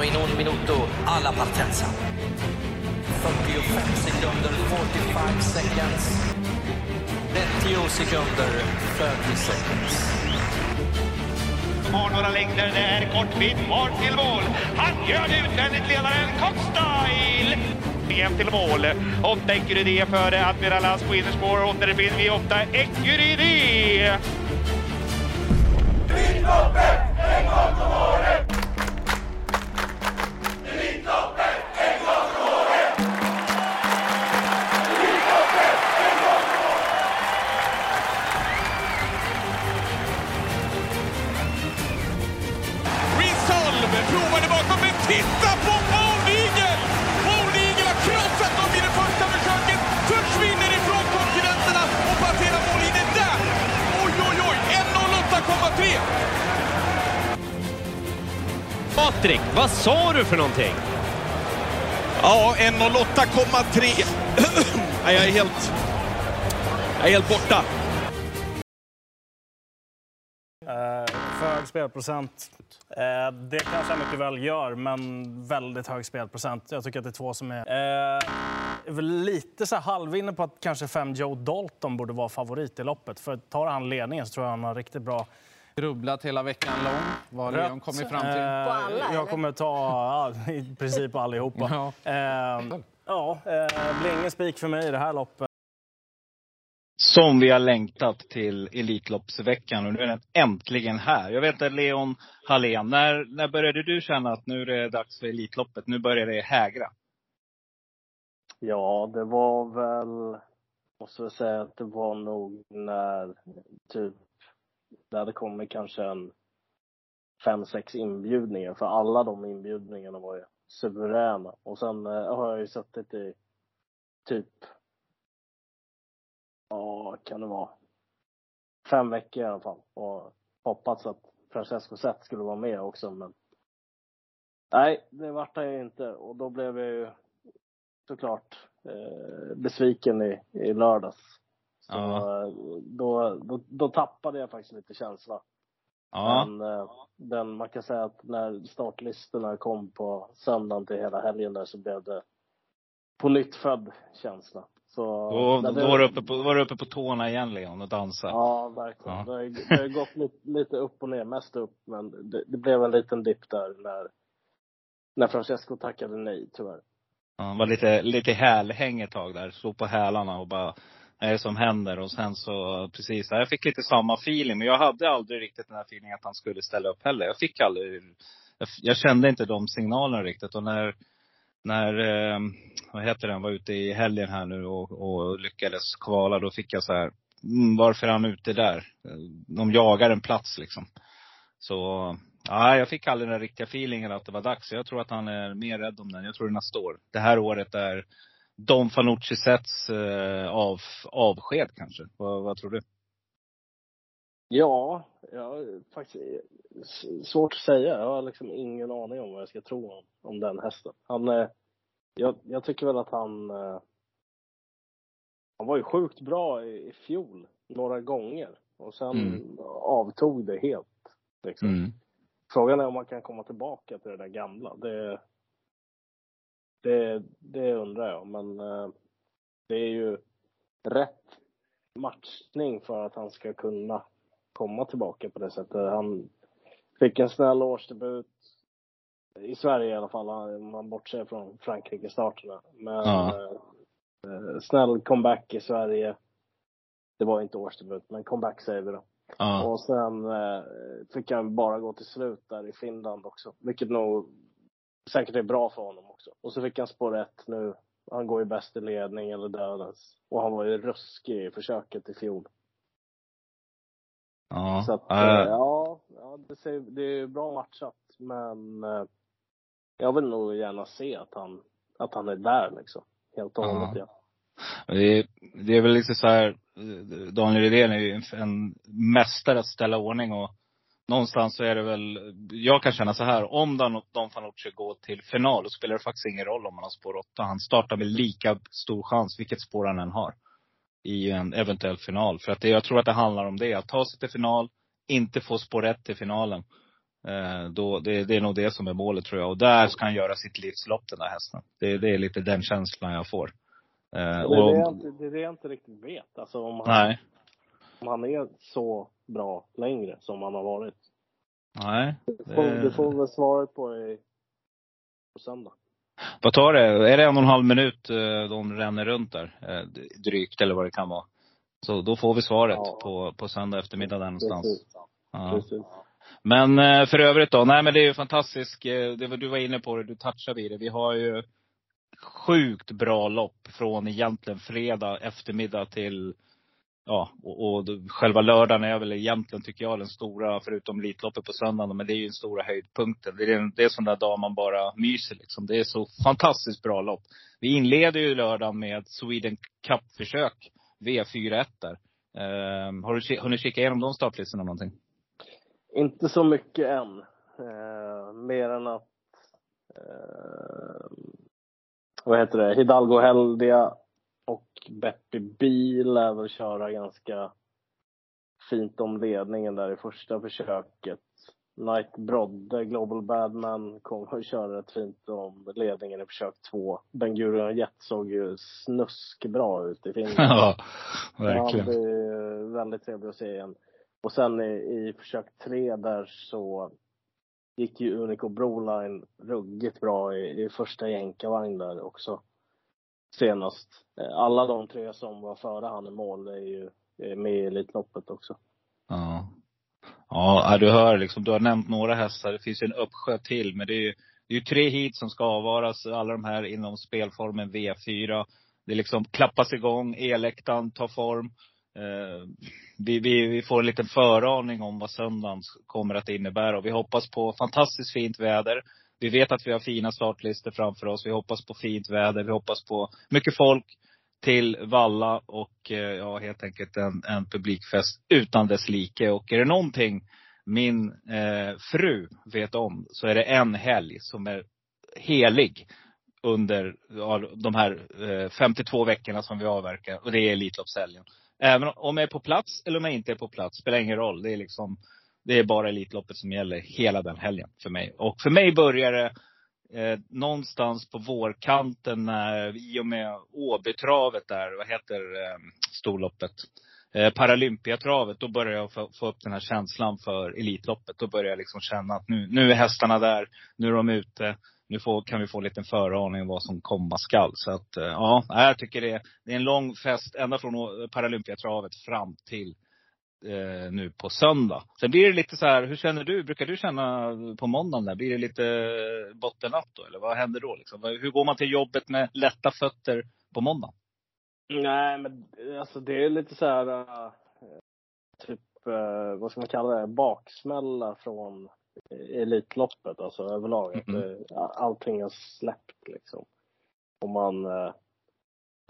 och in un minuto alla partenza. 45 sekunder, 45 seconds. 30 sekunder, 30 seconds. Har några längder där, kortvidd, kvar till mål. Han gör det utvändigt, ledaren Cockstyle! EM till mål. Åtta Ecurydé före Admiral As på innerspår. Åttonde finner vi åtta Ecurydé! Resolve sa du för någonting? Ja, 1.08,3. Nej, jag är helt... Jag är helt borta. Eh, för hög spelprocent. Eh, det kanske han mycket väl gör, men väldigt hög spelprocent. Jag tycker att det är två som är... Eh, lite så här halvinne på att kanske fem Joe Dalton borde vara favorit i loppet. För tar han ledningen så tror jag han har riktigt bra Grubblat hela veckan lång. Vad har Leon kommit fram till? Eh, På alla, eller? Jag kommer ta ja, i princip allihopa. Ja. Eh, ja, eh, blir ingen spik för mig i det här loppet. Som vi har längtat till Elitloppsveckan och nu är den äntligen här. Jag vet inte, Leon Hallén, när, när började du känna att nu är det dags för Elitloppet? Nu börjar det hägra. Ja, det var väl, måste jag säga att det var nog när typ, det hade kommit kanske en fem, sex inbjudningar. För alla de inbjudningarna var ju suveräna. Och sen eh, har jag ju suttit i typ, ja, kan det vara, fem veckor i alla fall. Och hoppats att Francesco Zet skulle vara med också, men nej, det vart han ju inte. Och då blev jag ju såklart eh, besviken i, i lördags. Så Ja. då, då, då tappade jag faktiskt lite känsla. Ja. Men eh, den, man kan säga att när startlistorna kom på söndagen till hela helgen där så blev det på nytt född känsla. Så, Då, då det- var, du uppe på, var du uppe på tårna igen Leon och dansade. Ja, verkligen. Ja. Det, har, det har gått lite, lite upp och ner, mest upp. Men det, det blev en liten dipp där när, när Francesco tackade nej, tyvärr. Han var lite, lite hälhäng ett tag där. Slog på hälarna och bara, är det som händer? Och sen så, precis, jag fick lite samma feeling. Men jag hade aldrig riktigt den här feelingen att han skulle ställa upp heller. Jag fick aldrig, jag, jag kände inte de signalerna riktigt. Och när, när, eh, vad heter den, var ute i helgen här nu och, och lyckades kvala, då fick jag så här, mm, varför är han ute där? De jagar en plats liksom. Så, ja, jag fick aldrig den riktiga feelingen att det var dags. Jag tror att han är mer rädd om den. Jag tror det nästa år. Det här året är Don Fanucci sätts eh, av, avsked kanske. Vad, vad tror du? Ja, ja, faktiskt s- svårt att säga. Jag har liksom ingen aning om vad jag ska tro om, om den hästen. Han, eh, jag, jag tycker väl att han, eh, han var ju sjukt bra i, i fjol, några gånger. Och sen Mm. avtog det helt. Liksom. Mm. Frågan är om man kan komma tillbaka till det där gamla. Det, det, det undrar jag, men eh, det är ju rätt matchning för att han ska kunna komma tillbaka på det sättet. Han fick en snäll årsdebut i Sverige i alla fall, om man bortser från Frankrike-starterna. Men Ja. eh, snäll comeback i Sverige. Det var inte årsdebut, men comeback säger vi då. Ja. Och sen eh, fick han bara gå till slut där i Finland också. Vilket nog säkert är bra för honom också. Och så fick han spår ett nu. Han går ju bäst i ledning eller dödens. Och han var ju ruskig i försöket i fjol. Ja. Så att, Ja. eh, ja, ja det, ser, det är bra matchat. Men eh, jag vill nog gärna se att han, att han är där liksom. Helt och hållet ja. Det är, det är väl lite så här, eh, Daniel Redén är ju en, en mästare att ställa ordning och någonstans så är det väl, jag kan känna så här, om Don, Don Fanucci går till final, då spelar det faktiskt ingen roll om han har spår 8. Han startar med lika stor chans vilket spår han än har. I en eventuell final. För att det, jag tror att det handlar om det, att ta sig till final, inte få spår 1 till finalen. Eh, då, det, det är nog det som är målet tror jag. Och där ska han göra sitt livslopp den där hästen. Det, det är lite den känslan jag får. Eh, Det och, det, jag inte, det är det jag inte riktigt vet. Alltså om han, nej. om han är så bra längre som han har varit. Nej. Du får, Det- du får väl svaret på i, på söndag. Vad tar det? Är det en och en halv minut eh, de ränner runt där? Eh, drygt eller vad det kan vara. Så då får vi svaret Ja. på, på söndag eftermiddag där någonstans. Precis. Ja. Precis. Men eh, för övrigt då? Nej men det är ju fantastiskt. Det var, du var inne på det, du touchade vid det. Vi har ju sjukt bra lopp från egentligen fredag eftermiddag till Ja, och, och själva lördagen är väl egentligen, tycker jag, den stora, förutom Elitloppet på söndagen, men det är ju den stora höjdpunkten. Det är, en, det är sån där dag man bara myser liksom. Det är så fantastiskt bra lopp. Vi inleder ju lördagen med Sweden Cup-försök, V41 där. Eh, har, du, hunnit kika igenom de startlistorna någonting? Inte så mycket än. Eh, mer än att eh, vad heter det, Hidalgo Heldia och Beppi Bil lär väl köra ganska fint om ledningen där i första försöket. Knight Brodde, Global Badman, kommer att köra rätt fint om ledningen i försök två. Ben Gurion Jet såg ju snuskbra ut i Finland. ja, Ja, verkligen. det är väldigt trevligt att se igen. Och sen i, i försök tre där så gick ju Unico Broline ruggigt bra i, i första jänkarvagn där också. Senast. Eh, alla de tre som var före han i mål är ju med i Elitloppet också. Ja. Ja, du hör liksom, du har nämnt några hästar. Det finns ju en uppsjö till. Men det är ju, det är ju tre hit som ska avvaras. Alla de här inom spelformen V4. Det liksom klappas igång. Eläktaren tar form. Eh, vi, vi, vi får en liten föraning om vad söndagen kommer att innebära. Och vi hoppas på fantastiskt fint väder. Vi vet att vi har fina startlistor framför oss. Vi hoppas på fint väder. Vi hoppas på mycket folk till Valla och eh, ja, helt enkelt en, en publikfest utan dess like. Och är det någonting min eh, fru vet om så är det en helg som är helig under ja, de här eh, 52 veckorna som vi avverkar. Och det är Elitloppshelgen. Även om jag är på plats eller om jag inte är på plats, spelar ingen roll. Det är liksom, det är bara Elitloppet som gäller hela den helgen för mig. Och för mig börjar det eh, någonstans på vårkanten när, i och med Åbytravet där, vad heter eh, storloppet? Eh, Paralympiatravet, då börjar jag få, få upp den här känslan för Elitloppet. Då börjar jag liksom känna att nu, nu är hästarna där, nu är de ute. Nu får, kan vi få en liten föraning om vad som komma skall. Så att, eh, ja, jag tycker det, det är en lång fest ända från Paralympiatravet fram till eh, nu på söndag. Sen blir det lite så här, hur känner du? Brukar du känna på måndagen där? Blir det lite bottennapp då? Eller vad händer då? Liksom? Hur går man till jobbet med lätta fötter på måndag? Nej, men alltså det är lite så här äh, typ, äh, vad ska man kalla det, baksmälla från Elitloppet, alltså överlag. Mhm. det- allting har släppt liksom. Och man, äh,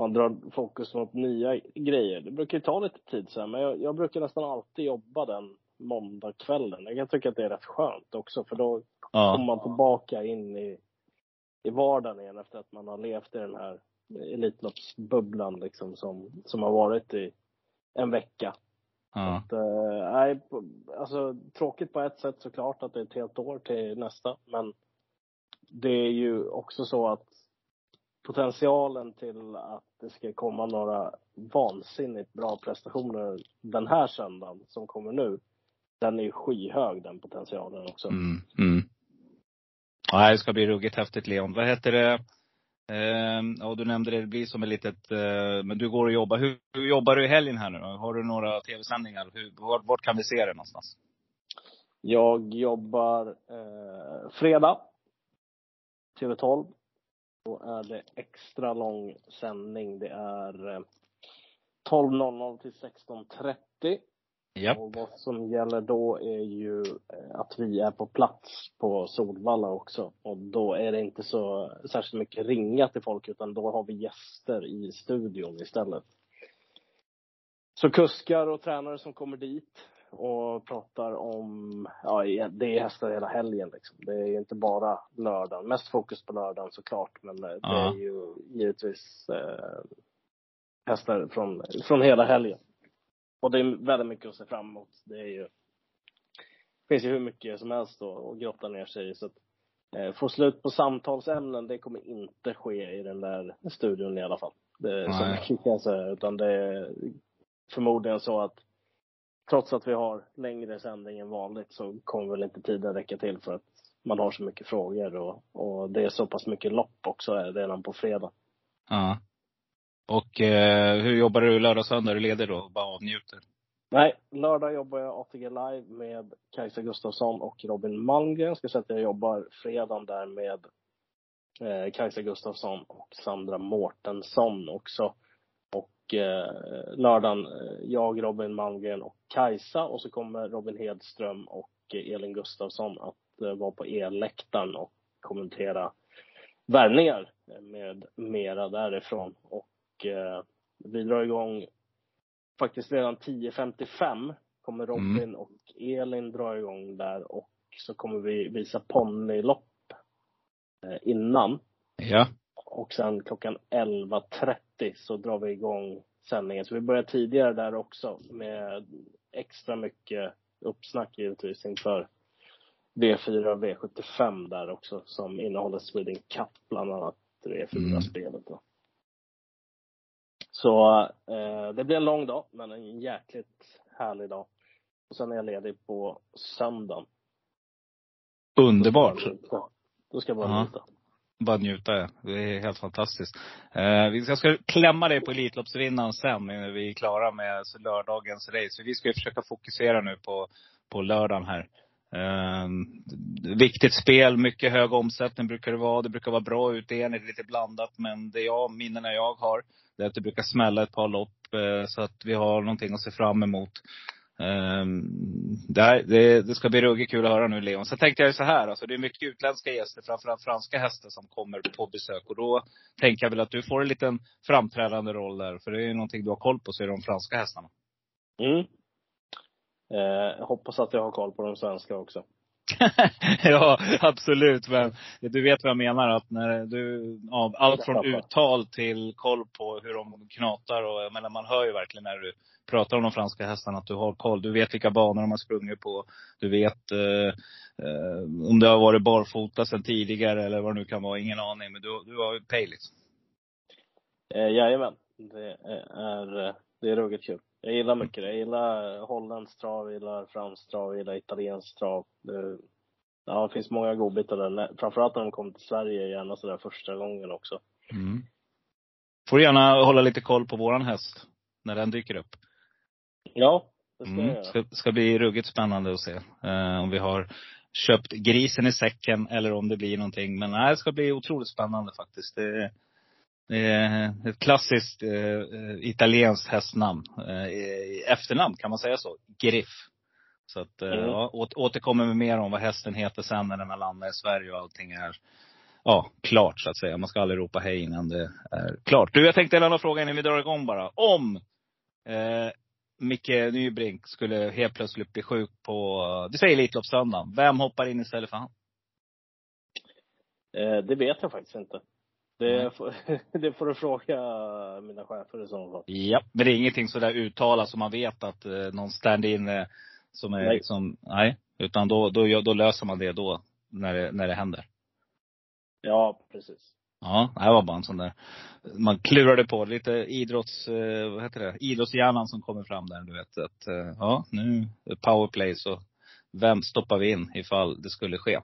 man drar fokus mot nya grejer. Det brukar ju ta lite tid sen, men jag, jag brukar nästan alltid jobba den måndagskvällen. Jag kan tycka att det är rätt skönt också, för då kommer Ja. man tillbaka in i, i vardagen igen efter att man har levt i den här Elitloppsbubblan liksom som, som har varit i en vecka. ja. Att, eh, alltså tråkigt på ett sätt såklart att det är ett helt år till nästa, men det är ju också så att potentialen till att det ska komma några vansinnigt bra prestationer den här söndagen som kommer nu, den är ju skyhög den potentialen också. Mm, mm. Nej, det ska bli ruggigt häftigt Leon. Vad heter det? Eh, ja, du nämnde det, det blir som ett litet, eh, men du går och jobbar. Hur, hur jobbar du i helgen här nu då? Har du några tv-sändningar? Hur, vart, vart kan vi se det någonstans? Jag jobbar eh, fredag TV12. Då är det extra lång sändning. Det är eh, 12.00 till 16.30. Japp. Och vad som gäller då är ju eh, att vi är på plats på Solvalla också. Och då är det inte så särskilt mycket ringa till folk utan då har vi gäster i studion istället. Så kuskar och tränare som kommer dit och pratar om, ja det är hästar hela helgen liksom. Det är ju inte bara lördagen. Mest fokus på lördagen såklart men eh, det Ja. är ju givetvis eh, hästar från, från hela helgen. Och det är väldigt mycket att se fram emot. Det är ju finns ju hur mycket som helst då att grotta ner sig i. Så att, eh, få slut på samtalsämnen, det kommer inte ske i den där studion i alla fall. Det Nej. mycket kan jag säga. Utan det är förmodligen så att trots att vi har längre sändning än vanligt så kommer väl inte tiden räcka till för att man har så mycket frågor och, och det är så pass mycket lopp också eh, redan på fredag. Ja. Och eh, hur jobbar du lördag söndag? Är du ledig då? Bara avnjuter? Nej, lördag jobbar jag ATG Live med Kajsa Gustafsson och Robin Malmgren. Ska säga att jag jobbar fredagen där med eh, Kajsa Gustafsson och Sandra Mårtensson också. Eh, lördagen, eh, jag, Robin Malmgren och Kajsa och så kommer Robin Hedström och eh, Elin Gustafsson att eh, vara på elläktaren och kommentera värvningar med mera därifrån. Och eh, vi drar igång faktiskt redan 10.55 kommer Robin och Elin dra igång där och så kommer vi visa ponnylopp eh, innan. Ja. Och sen klockan 11.30 så drar vi igång sändningen. Så vi börjar tidigare där också med extra mycket uppsnack givetvis inför V4 och V75 där också som innehåller Sweden Cup bland annat, V4-spelet då. Så eh, det blir en lång dag, men en jäkligt härlig dag. Och sen är jag ledig på söndagen. Underbart. Då ska jag bara njuta. Bara njuta. Det är helt fantastiskt. Eh, jag ska klämma dig på Elitloppsvinnaren sen när vi är klara med lördagens race. För vi ska ju försöka fokusera nu på, på lördagen här. Eh, viktigt spel, mycket hög omsättning brukar det vara. Det brukar vara bra utdelning, lite blandat. Men det jag, minnena jag har, det är att det brukar smälla ett par lopp. Eh, så att vi har någonting att se fram emot. Ehm, det, här, det, det ska bli ruggigt kul att höra nu Leon. Sen tänkte jag så här, alltså det är mycket utländska gäster, framförallt franska hästar som kommer på besök. Och då tänker jag väl att du får en liten framträdande roll där. För det är ju någonting du har koll på, så är det de franska hästarna. Mm. Eh, jag hoppas att jag har koll på de svenska också. ja, absolut. Men du vet vad jag menar. Att när du, ja, allt från uttal till koll på hur de knatar. Och, jag menar, man hör ju verkligen när du pratar om de franska hästarna att du har koll. Du vet vilka banor de har sprungit på. Du vet eh, eh, om det har varit barfota sedan tidigare eller vad det nu kan vara. Ingen aning. Men du, du har ju pejl liksom. Eh, jajamän. Det är, eh, det är ruggigt kul. Jag gillar mycket det. Jag gillar holländsk trav, jag gillar fransk trav, jag gillar italiensk trav. Det, ja, det finns många godbitar där. Framförallt när de kommer till Sverige, gärna sådär första gången också. Mm. Får du gärna hålla lite koll på våran häst. När den dyker upp. Ja, det ska jag Mm. göra. Ska, ska bli ruggigt spännande att se. Eh, om vi har köpt grisen i säcken eller om det blir någonting. Men nej, det ska bli otroligt spännande faktiskt. Det, är ett klassiskt eh, eh, italienskt hästnamn. Eh, efternamn, kan man säga så? Griff. Så att, eh, Mm. ja, åt, återkommer med mer om vad hästen heter sen när den har landat i Sverige och allting är ja, klart så att säga. Man ska aldrig ropa hej innan det är klart. Du, jag tänkte ställa några frågor innan vi drar igång bara. Om eh, Micke Nybrink skulle helt plötsligt bli sjuk på, du säger Elitloppssöndagen. Vem hoppar in istället för han? Eh, det vet jag faktiskt inte. Det, Nej. får, det får du fråga mina chefer i så fall. Ja, men det är ingenting sådär uttalat som man vet att eh, någon stand-in eh, som är Nej. liksom, nej. Utan då, då, då löser man det då, när det, när det händer. Ja, precis. Ja, det var bara en sån där, man klurade på lite idrotts, eh, vad heter det, idrottshjärnan som kommer fram där du vet. Att, eh, ja, nu, powerplay så vem stoppar vi in ifall det skulle ske?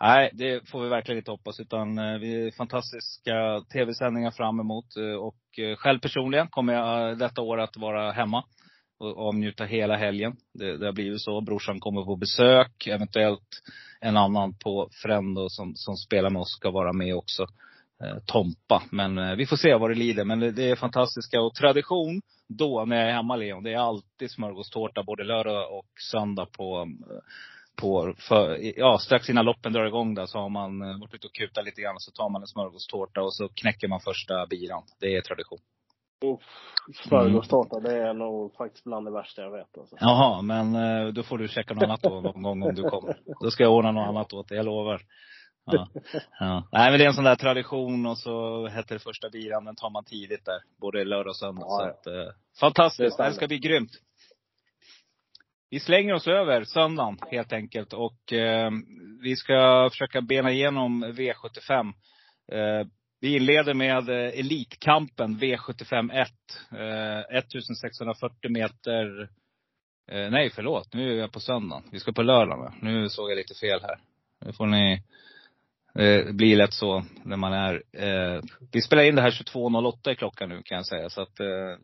Nej, det får vi verkligen inte hoppas. Utan eh, vi har fantastiska tv-sändningar fram emot. Eh, och eh, själv personligen kommer jag detta år att vara hemma och avnjuta hela helgen. Det, det har blivit så. Brorsan kommer på besök. Eventuellt en annan på Frendo som, som spelar med oss ska vara med också. Eh, Tompa. Men eh, vi får se vad det lider. Men det, är fantastiska. Och tradition då när jag är hemma Leon, det är alltid smörgåstårta både lördag och söndag på eh, på, för, ja, strax innan loppen drar igång där så har man varit ute och kutat lite grann. Så tar man en smörgåstårta och så knäcker man första biran. Det är tradition. Smörgåstårta, det är nog faktiskt bland det värsta jag vet alltså. Jaha, men då får du checka något annat då någon gång om du kommer. Då ska jag ordna något annat åt dig, jag lovar. Ja. Ja. Nej men det är en sån där tradition och så heter det första biran, den tar man tidigt där. Både lördag och söndag. Ja, så att, eh, Det fantastiskt, det stämmer. här ska bli grymt. vi slänger oss över söndagen helt enkelt. Och eh, vi ska försöka bena igenom V75. Eh, vi inleder med eh, Elitkampen V75 1. Eh, 1640 meter. Eh, nej, förlåt. Nu är jag på söndagen. Vi ska på lördagen. Nu såg jag lite fel här. Nu får ni Eh, det blir lätt så när man är, eh, vi spelar in det här 22.08 i klockan nu kan jag säga. Så att eh,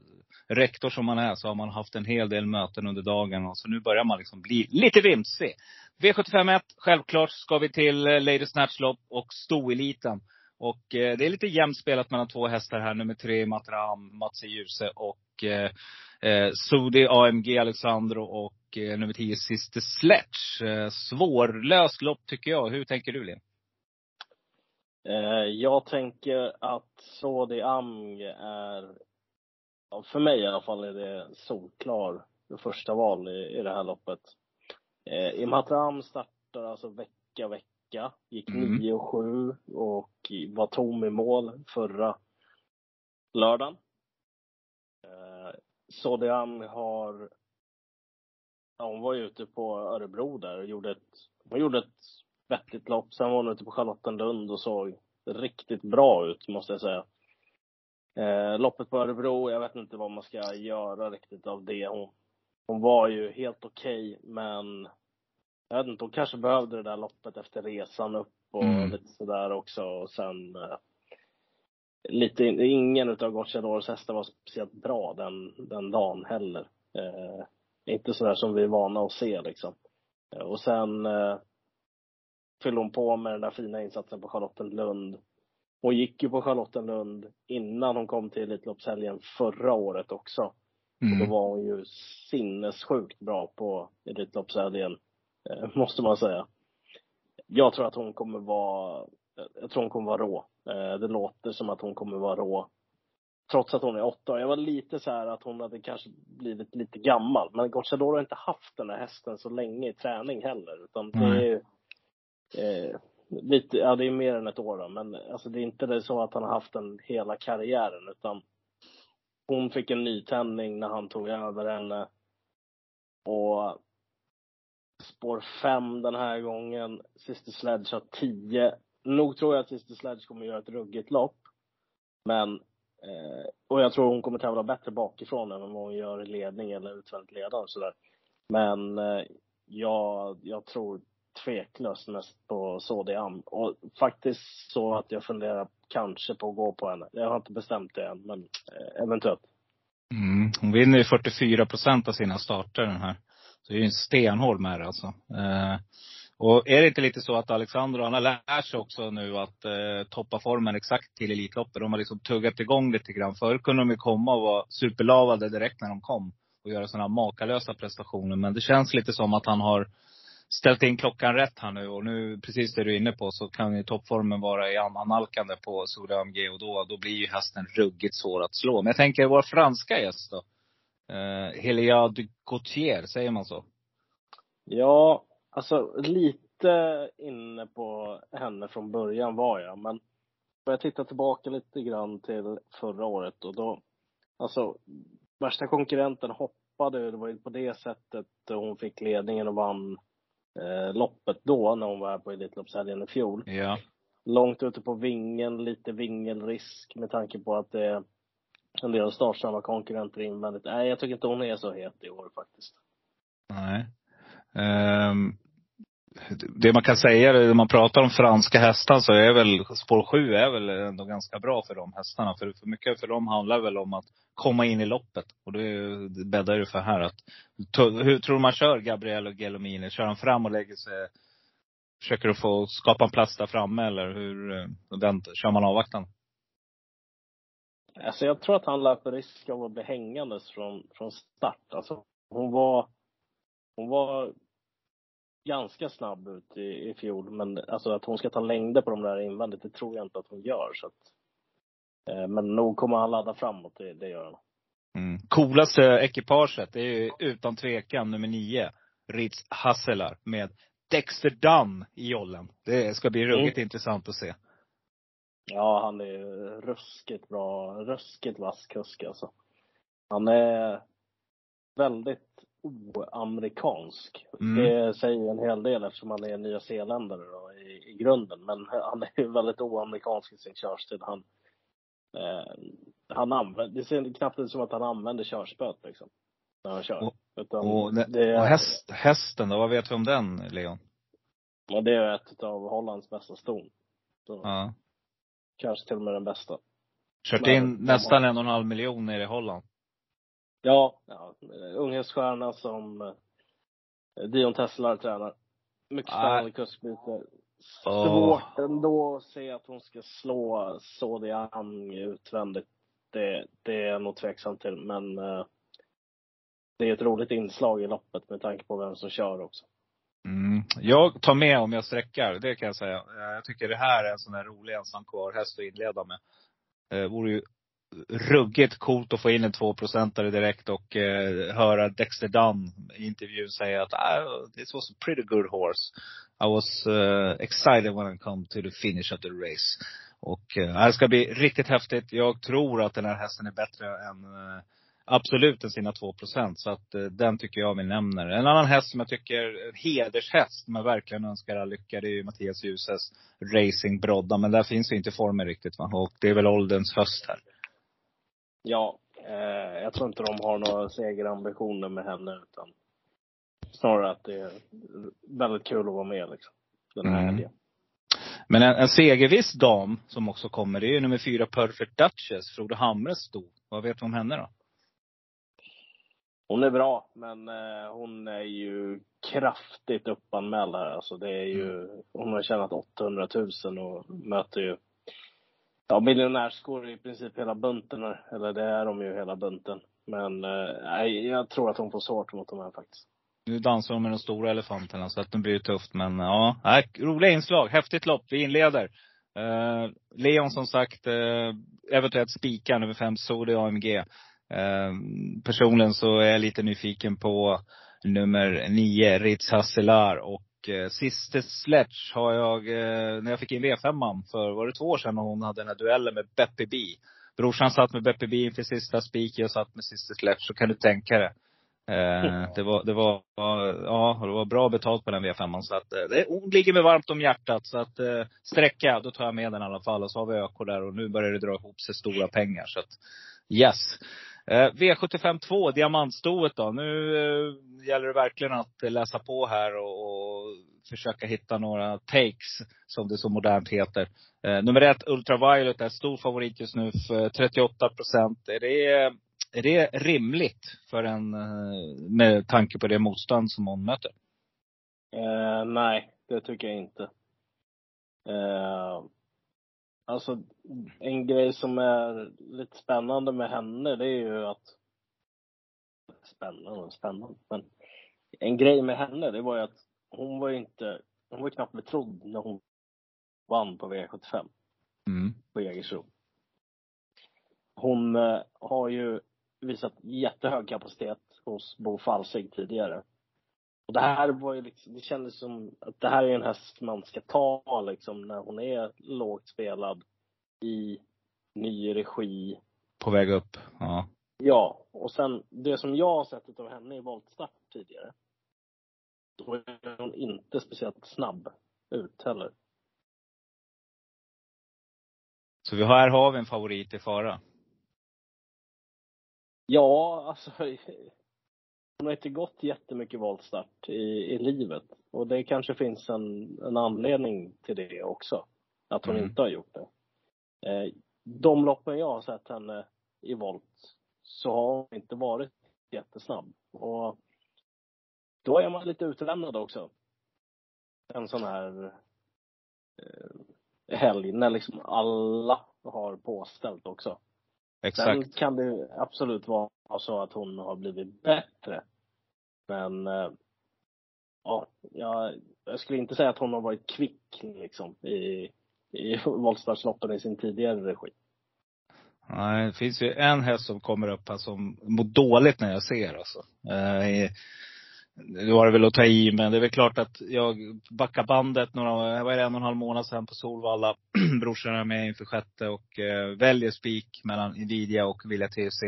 rektor som man är så har man haft en hel del möten under dagen. Och så nu börjar man liksom bli lite vimsig. V751, självklart ska vi till eh, Lady Snatchlopp och stoeliten. Och eh, det är lite jämnt spelat mellan två hästar här. Nummer tre Matram, Matsi Djuse och eh, eh, Sudi AMG Alexandro och eh, nummer tio Sister Sledge. Eh, svårlöst lopp tycker jag. Hur tänker du Linn? Eh, jag tänker att Sodi Amg är, för mig i alla fall, är det solklar första val i, i det här loppet. Eh, Imhatram startar alltså vecka, vecka. Gick mm. 9 och 7 och var tom i mål förra lördagen. Eh, Sodiam har, ja, hon var ju ute på Örebro där och gjorde ett, hon gjorde ett vettigt lopp. Sen var hon ute på Charlottenlund och såg riktigt bra ut, måste jag säga. Eh, loppet på Örebro, jag vet inte vad man ska göra riktigt av det. Hon, hon var ju helt okej, okay, men jag vet inte, hon kanske behövde det där loppet efter resan upp och mm. lite sådär också. Och sen eh, lite, ingen utav Gocciadors hästar var speciellt bra den, den dagen heller. Eh, inte sådär som vi är vana att se liksom. Eh, och sen eh, fyllde hon på med den där fina insatsen på Charlottenlund. Hon gick ju på Charlottenlund innan hon kom till Elitloppshelgen förra året också. Mm. Och då var hon ju sinnessjukt bra på Elitloppshelgen, eh, måste man säga. Jag tror att hon kommer vara, jag tror hon kommer vara rå. Eh, det låter som att hon kommer vara rå. Trots att hon är åtta. Jag var lite så här att hon hade kanske blivit lite gammal. Men Gocciador har inte haft den här hästen så länge i träning heller. Utan det är eh, lite, ja det är mer än ett år då, men alltså det är inte det så att han har haft den hela karriären utan hon fick en nytändning när han tog över henne. Och spår fem den här gången. Sister Sledge har tio. Nog tror jag att Sister Sledge kommer göra ett ruggigt lopp. Men, eh, och jag tror hon kommer tävla bättre bakifrån än vad hon gör i ledning eller utvändigt ledande och sådär. Men eh, jag, jag tror tveklöst mest på Sodiam. Och faktiskt så att jag funderar kanske på att gå på henne. Jag har inte bestämt det än, men eh, eventuellt. Mm. Hon vinner ju 44 procent av sina starter den här. Så det är ju en stenhård med det alltså. Eh, och är det inte lite så att Alexander han har lärt sig också nu att eh, toppa formen exakt till Elitloppet. De har liksom tuggat igång lite grann. Förr kunde de ju komma och vara superlavade direkt när de kom. Och göra sådana makalösa prestationer. Men det känns lite som att han har ställt in klockan rätt här nu. Och nu, precis det du är inne på, så kan ju toppformen vara i annalkande på Soda AMG. Och då, då blir ju hästen ruggigt svår att slå. Men jag tänker vår franska gäst då. Eh, Helia de Gautier, säger man så? Ja, alltså lite inne på henne från början var jag. Men jag tittar tillbaka lite grann till förra året och då, alltså värsta konkurrenten hoppade, det var ju på det sättet hon fick ledningen och vann eh, loppet då när hon var här på Elitloppshelgen i fjol. Ja. Långt ute på vingen, lite vingelrisk med tanke på att det är en del startsnabba konkurrenter invändigt. Nej, jag tycker inte hon är så het i år faktiskt. Nej. Um, det man kan säga, när man pratar om franska hästar så är väl spår 7 är väl ändå ganska bra för de hästarna. För, för mycket för dem handlar väl om att komma in i loppet. Och det bäddar ju för här att, hur tror du man kör Gabriel och Gelomini? Kör han fram och lägger sig, försöker du få skapa en plats där framme eller hur, eh, den, kör man avvaktande? Alltså jag tror att han löper risk av att bli hängandes från, från start. Alltså hon var, hon var ganska snabb ut i, i fjol, men alltså att hon ska ta längder på de där invändigt, det tror jag inte att hon gör. Så att, eh, men nog kommer han ladda framåt, det, det gör han. Mm. Coolaste ekipaget, är ju utan tvekan nummer nio, Ritz Hasselar med Dexter Dunn i jollen. Det ska bli ruggigt mm. intressant att se. Ja, han är ruskigt bra, ruskigt vass kusk alltså. Han är väldigt oamerikansk. Mm. Det säger en hel del eftersom han är nyzeeländare då i, i grunden. Men han är ju väldigt oamerikansk i sin körstil. Han, eh, han använder, det ser knappt ut som att han använder körspöet liksom. När han kör. Och- Utan Och, det, och häst, hästen då, vad vet vi om den, Leon? och det är ett av Hollands bästa ston. Ja. Kanske till och med den bästa. Kört Men- in nästan en och en halv miljon nere i Holland. Ja, ja unghäststjärna som eh, Dion Tesla tränar. Mycket spännande kuskbyte. Svårt ändå att se att hon ska slå Sodian utvändigt. Det, det är jag nog tveksam till, men eh, det är ett roligt inslag i loppet med tanke på vem som kör också. Mm. Jag tar med om jag sträckar, det kan jag säga. Eh, Jag tycker det här är en sån här rolig ensam kvar häst att inleda med. Det vore ju ruggigt coolt att få in en tvåprocentare direkt och eh, höra Dexter Dunn i intervjun säga att ah, this was a pretty good horse. I was uh, excited when I come to the finish of the race. Och eh, det ska bli riktigt häftigt. Jag tror att den här hästen är bättre än eh, absolut än sina 2 procent. Så att eh, den tycker jag vi nämner. En annan häst som jag tycker hedershäst, men verkligen önskar all lycka, det är ju Mattias Ljuses Racing Brodda. Men där finns ju inte formen riktigt va. Och det är väl ålderns höst här. Ja, eh, jag tror inte de har några segerambitioner med henne utan snarare att det är väldigt kul att vara med liksom. Den här Mm. helgen. Men en, en segerviss dam som också kommer, det är ju nummer fyra Perfect Duchess, Frode Hamres sto. Vad vet vi om henne då? Hon är bra, men eh, hon är ju kraftigt uppanmäld här. Alltså det är ju, hon har tjänat 800 000 och möter ju ja, miljonärsskor i princip hela bunten. Eller det är de ju hela bunten. Men eh, nej, jag tror att de får svårt mot de här faktiskt. Nu dansar de med de stora elefanterna så att det blir tufft. Men ja, nej, roliga inslag. Häftigt lopp. Vi inleder. Eh, Leon som sagt, eh, eventuellt spikar nummer fem Sodi AMG. Eh, personligen så är jag lite nyfiken på nummer nio Ritz Hasselar. Och eh, Sister Sledge har jag, eh, när jag fick in V5 för, var det två år sedan, och hon hade den här duellen med Beppe B. Brorsan satt med Beppe B inför sista spik, jag satt med Sister Sledge. Så kan du tänka dig. Eh, det var, det var, ja, det var bra betalt på den V5. Så att, eh, det hon ligger mig varmt om hjärtat. Så att eh, sträcka, då tar jag med den i alla fall. Och så har vi ÖK där och nu börjar det dra ihop sig stora pengar. Så att, yes. Eh, V75 2, diamantstoet då. Nu eh, gäller det verkligen att läsa på här och, och försöka hitta några takes, som det så modernt heter. Eh, nummer ett, Ultraviolet, är stor favorit just nu för 38 procent. Är det, är det rimligt för en, eh, med tanke på det motstånd som hon möter? Eh, nej, det tycker jag inte. Eh, alltså, en grej som är lite spännande med henne, det är ju att Spännande och spännande, men en grej med henne, det var ju att hon var ju inte, hon var knappt betrodd när hon vann på V75 Mm. på Jägersro. Hon eh, har ju visat jättehög kapacitet hos Bo Falsig tidigare. Och det här var ju liksom, det kändes som att det här är en häst man ska ta liksom när hon är lågt spelad i ny regi. På väg upp. Ja. Ja, och sen det som jag har sett av henne i voltstart tidigare. Då är hon inte speciellt snabb ut heller. Så vi har, här har vi en favorit i fara. Ja, alltså. Hon har inte gått jättemycket voltstart i, i livet. Och det kanske finns en, en anledning till det också. Att hon Mm. inte har gjort det. Eh, de loppen jag har sett henne i volt så har hon inte varit jättesnabb. Och då är man lite utlämnad också. En sån här eh, helg när liksom alla har påställt också. Sen Exakt. kan det absolut vara så att hon har blivit bättre. Men eh, ja, jag, jag skulle inte säga att hon har varit kvick liksom i, i voltstartsloppen i sin tidigare regi. Nej, det finns ju en häst som kommer upp här som mår dåligt när jag ser alltså. Eh, nu var det väl att ta i, men det är väl klart att jag backar bandet några, vad är det, en och en halv månad sedan på Solvalla. Brorsan är med inför sjätte och eh, väljer spik mellan Nvidia och Vilja TUC.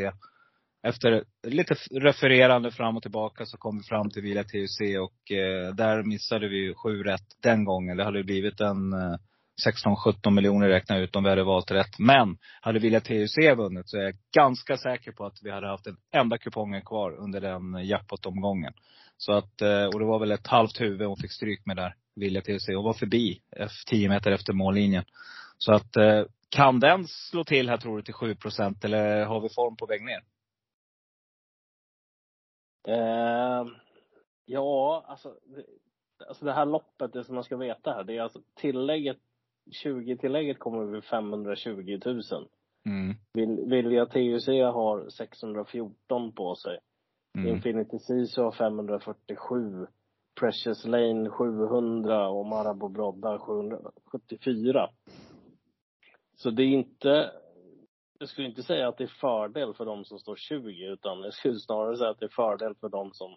efter lite refererande fram och tillbaka så kom vi fram till Villa TUC och eh, där missade vi sju rätt den gången. Det hade blivit en eh, 16-17 miljoner räkna ut om vi hade valt rätt. Men hade Villa TUC vunnit så är jag ganska säker på att vi hade haft den enda kupongen kvar under den jackpot-omgången. Så att, eh, och det var väl ett halvt huvud hon fick stryk med där, Villa TUC. Och var förbi eh, 10 meter efter mållinjen. Så att, eh, kan den slå till här tror du till 7 procent eller har vi form på väg ner? Eh, ja, alltså det, alltså det här loppet, det som man ska veta här, det är alltså tillägget, 20-tillägget kommer vid 520 000. Mm. Vilja TUC har 614 på sig. Mm. Infinity Sisu har 547. Precious Lane 700 och Marabou Brodda 774. Så det är inte, jag skulle inte säga att det är fördel för de som står 20 utan jag skulle snarare säga att det är fördel för de som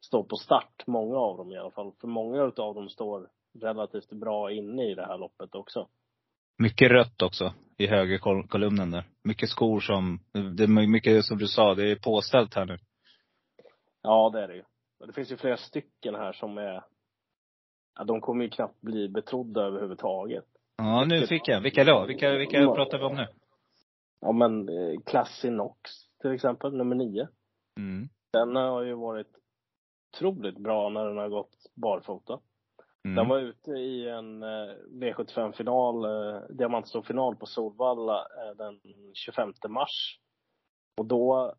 står på start. Många av dem i alla fall. För många utav dem står relativt bra inne i det här loppet också. Mycket rött också i högerkolumnen där. Mycket skor som, det är mycket som du sa, det är påställt här nu. Ja, det är det ju. Det finns ju flera stycken här som är, ja, de kommer ju knappt bli betrodda överhuvudtaget. Ja, nu fick jag. Vilka då? Vilka, vilka pratar vi om nu? Ja men eh, Classinox till exempel, nummer nio. Mm. Den har ju varit otroligt bra när den har gått barfota. Mm. Den var ute i en eh, V75-final, eh, diamantstorfinal på Solvalla eh, den 25 mars. Och då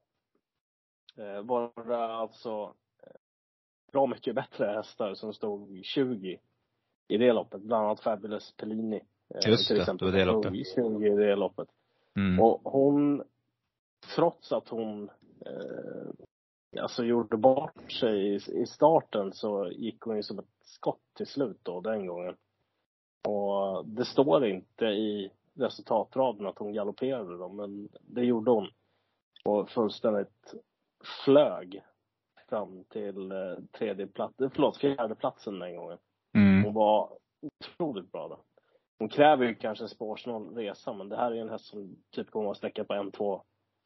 var det alltså bra mycket bättre hästar som stod 20 i det loppet. Bland annat Fabulous Pellini. Just till det, exempel, det var det loppet. stod 20 i det loppet. Mm. Och hon, trots att hon eh, alltså gjorde bort sig i, i starten så gick hon ju som ett skott till slut då den gången. Och det står inte i resultatraden att hon galopperade då, men det gjorde hon. Och fullständigt flög fram till eh, tredje plats, förlåt, fjärde platsen den gången. Mm. Hon var otroligt bra då. Hon kräver ju kanske en spårsnål resa, men det här är en häst som typ kommer att sträcka på 1-2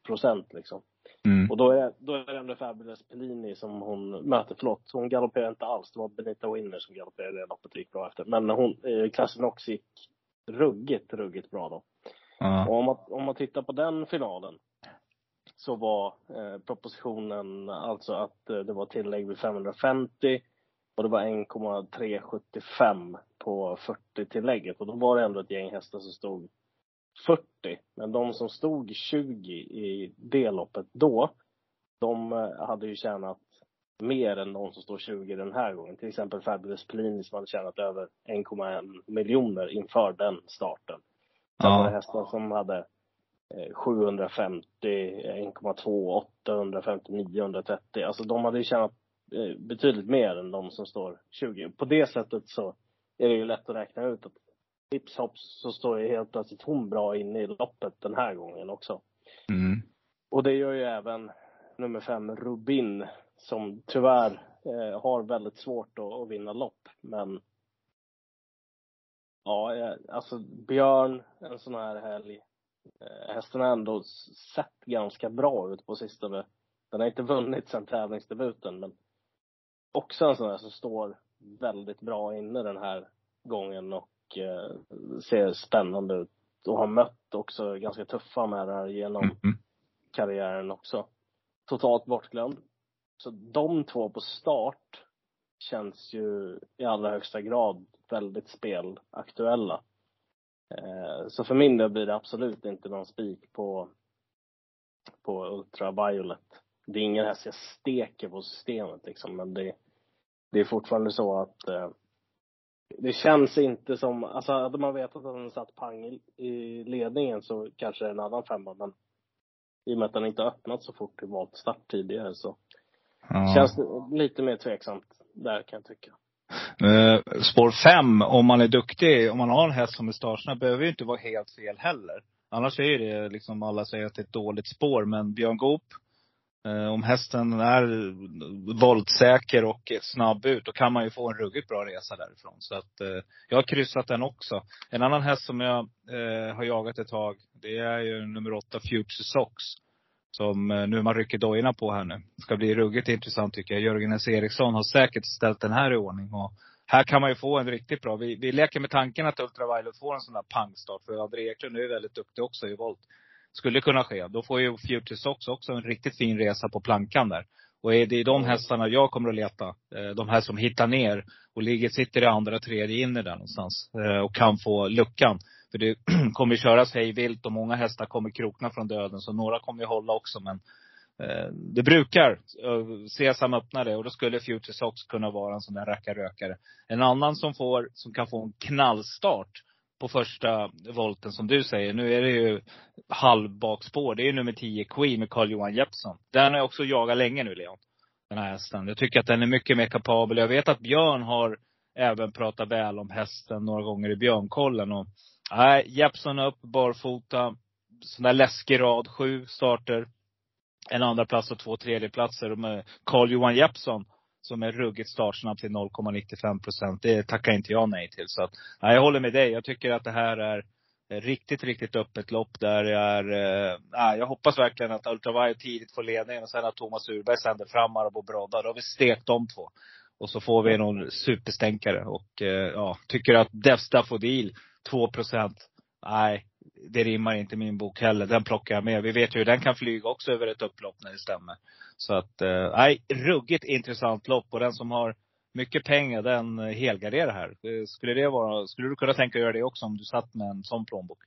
procent liksom. Mm. Och då är, då är det ändå Fabulous Pellini som hon möter. Förlåt, hon galopperar inte alls. Det var Benita Winner som galopperade det loppet gick bra efter. Men hon, eh, klassen också gick ruggigt, ruggigt bra då. Ja. Och om man, om man tittar på den finalen så var eh, propositionen alltså att eh, det var tillägg vid 550 och det var 1,375 på 40-tillägget. Och då var det ändå ett gäng hästar som stod 40. Men de som stod 20 i det loppet då, de eh, hade ju tjänat mer än de som står 20 den här gången. Till exempel Fabulous Pellini som hade tjänat över 1,1 miljoner inför den starten. Sen var det Ja. hästar som hade eh, 750, 1,2, 850, 930. Alltså de hade ju tjänat eh, betydligt mer än de som står 20. På det sättet så är det ju lätt att räkna ut att hips hops så står ju helt plötsligt hon bra inne i loppet den här gången också. Mm. Och det gör ju även nummer fem Rubin som tyvärr eh, har väldigt svårt att, att vinna lopp. Men ja, eh, alltså Björn, en sån här helg. Eh, hästen har ändå sett ganska bra ut på sistone. Den har inte vunnit sedan tävlingsdebuten men också en sån här som står väldigt bra inne den här gången och ser spännande ut. Och har mött också ganska tuffa med här genom Mm. karriären också. Totalt bortglömd. Så de två på start känns ju i allra högsta grad väldigt spelaktuella. Eh, så för min del blir det absolut inte någon spik på, på Ultraviolet. Det är ingen häst jag steker på systemet liksom, men det, det är fortfarande så att eh, det känns inte som, alltså hade man vetat att den satt pang i, ledningen så kanske det är en annan femma, men i och med att den inte öppnat så fort i voltstart tidigare så Ja. känns det lite mer tveksamt där kan jag tycka. Eh, spår fem, om man är duktig, om man har en häst som är startsnabb, behöver ju inte vara helt fel heller. Annars är det liksom, alla säger att det är ett dåligt spår. Men Björn Goop, Eh, om hästen är voltsäker och snabb ut, då kan man ju få en ruggigt bra resa därifrån. Så att eh, jag har kryssat den också. En annan häst som jag eh, har jagat ett tag, det är ju nummer åtta, Future Sox. Som eh, nu man rycker dojorna på här nu. Ska bli ruggigt intressant tycker jag. Jörgen S. Eriksson har säkert ställt den här i ordning. Och här kan man ju få en riktigt bra. Vi, vi leker med tanken att Ultraviolet får en sån där pangstart. För André Eklund är ju väldigt duktig också i volt. Skulle kunna ske. Då får ju Future Sox också en riktigt fin resa på plankan där. Och är det är de hästarna jag kommer att leta. Eh, de här som hittar ner och ligger, sitter i andra, tredje inne där någonstans. Eh, och kan få luckan. För det kommer köras hej vilt och många hästar kommer krokna från döden. Så några kommer ju hålla också. Men eh, det brukar. Sesam öppnade och då skulle Future Sox kunna vara en sån där rackarrökare. En annan som får, som kan få en knallstart på första volten som du säger. Nu är det ju halvbakspår. Det är ju nummer 10 Queen med Carl-Johan Jeppsson. Den har jag också jagat länge nu Leon. Den här hästen. Jag tycker att den är mycket mer kapabel. Jag vet att Björn har även pratat väl om hästen några gånger i Björnkollen. Och, nej, Jeppsson upp barfota. Sån där läskig rad. Sju starter. En andra plats och två tredjeplatser. Med Carl-Johan Jeppsson som är ruggigt startsnabb till 0,95 procent. Det tackar inte jag nej till. Så att, nej, jag håller med dig. Jag tycker att det här är riktigt, riktigt öppet lopp där jag är, äh, jag hoppas verkligen att Ultraviolet tidigt får ledningen och sen att Thomas Urberg sänder fram Marabou Brodda. Då har vi stekt de två. Och så får vi någon superstänkare. Och äh, ja, tycker att Defs Daffodil, 2 procent. Nej, det rimmar inte min bok heller. Den plockar jag med. Vi vet ju hur den kan flyga också över ett upplopp när det stämmer. Så att, eh, nej, ruggigt intressant lopp. Och den som har mycket pengar, den helgarderar här. Eh, skulle det vara, skulle du kunna tänka göra det också om du satt med en sån plånbok?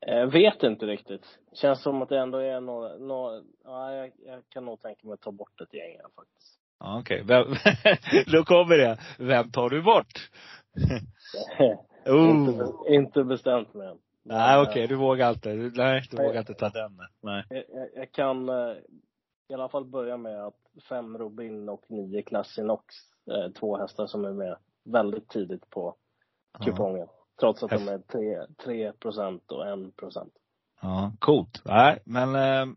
Jag vet inte riktigt. Känns som att det ändå är några, några ja, jag, jag kan nog tänka mig att ta bort ett gäng här faktiskt. Ja, okej. Okay. Då kommer det. Vem tar du bort? oh. inte, inte bestämt mig än. Nej okej, okay, du vågar inte. Nej, du vågar inte ta den. Nej. Jag, jag, jag, kan eh, i alla fall börja med att fem Robin och nio Classinox, eh, två hästar som är med väldigt tidigt på kupongen. Ja. Trots att de är 3, 3 procent och 1 procent. Ja, coolt. Nej, men eh,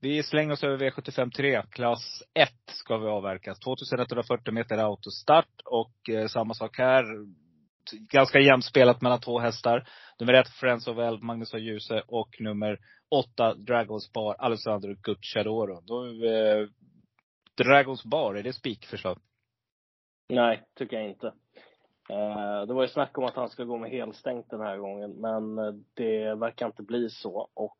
vi slänger oss över V75 3. Klass 1 ska vi avverka. 2140 meter autostart och eh, samma sak här ganska jämnt spelat mellan två hästar. Nummer ett, Friends of Eld, Magnus av Djuse och nummer åtta, Dragons Bar, Alessandro Gucciadoro. Då, eh, Dragons Bar, är det spikförslag? Nej, tycker jag inte. Eh, det var ju snack om att han ska gå med helstängt den här gången, men eh, det verkar inte bli så. Och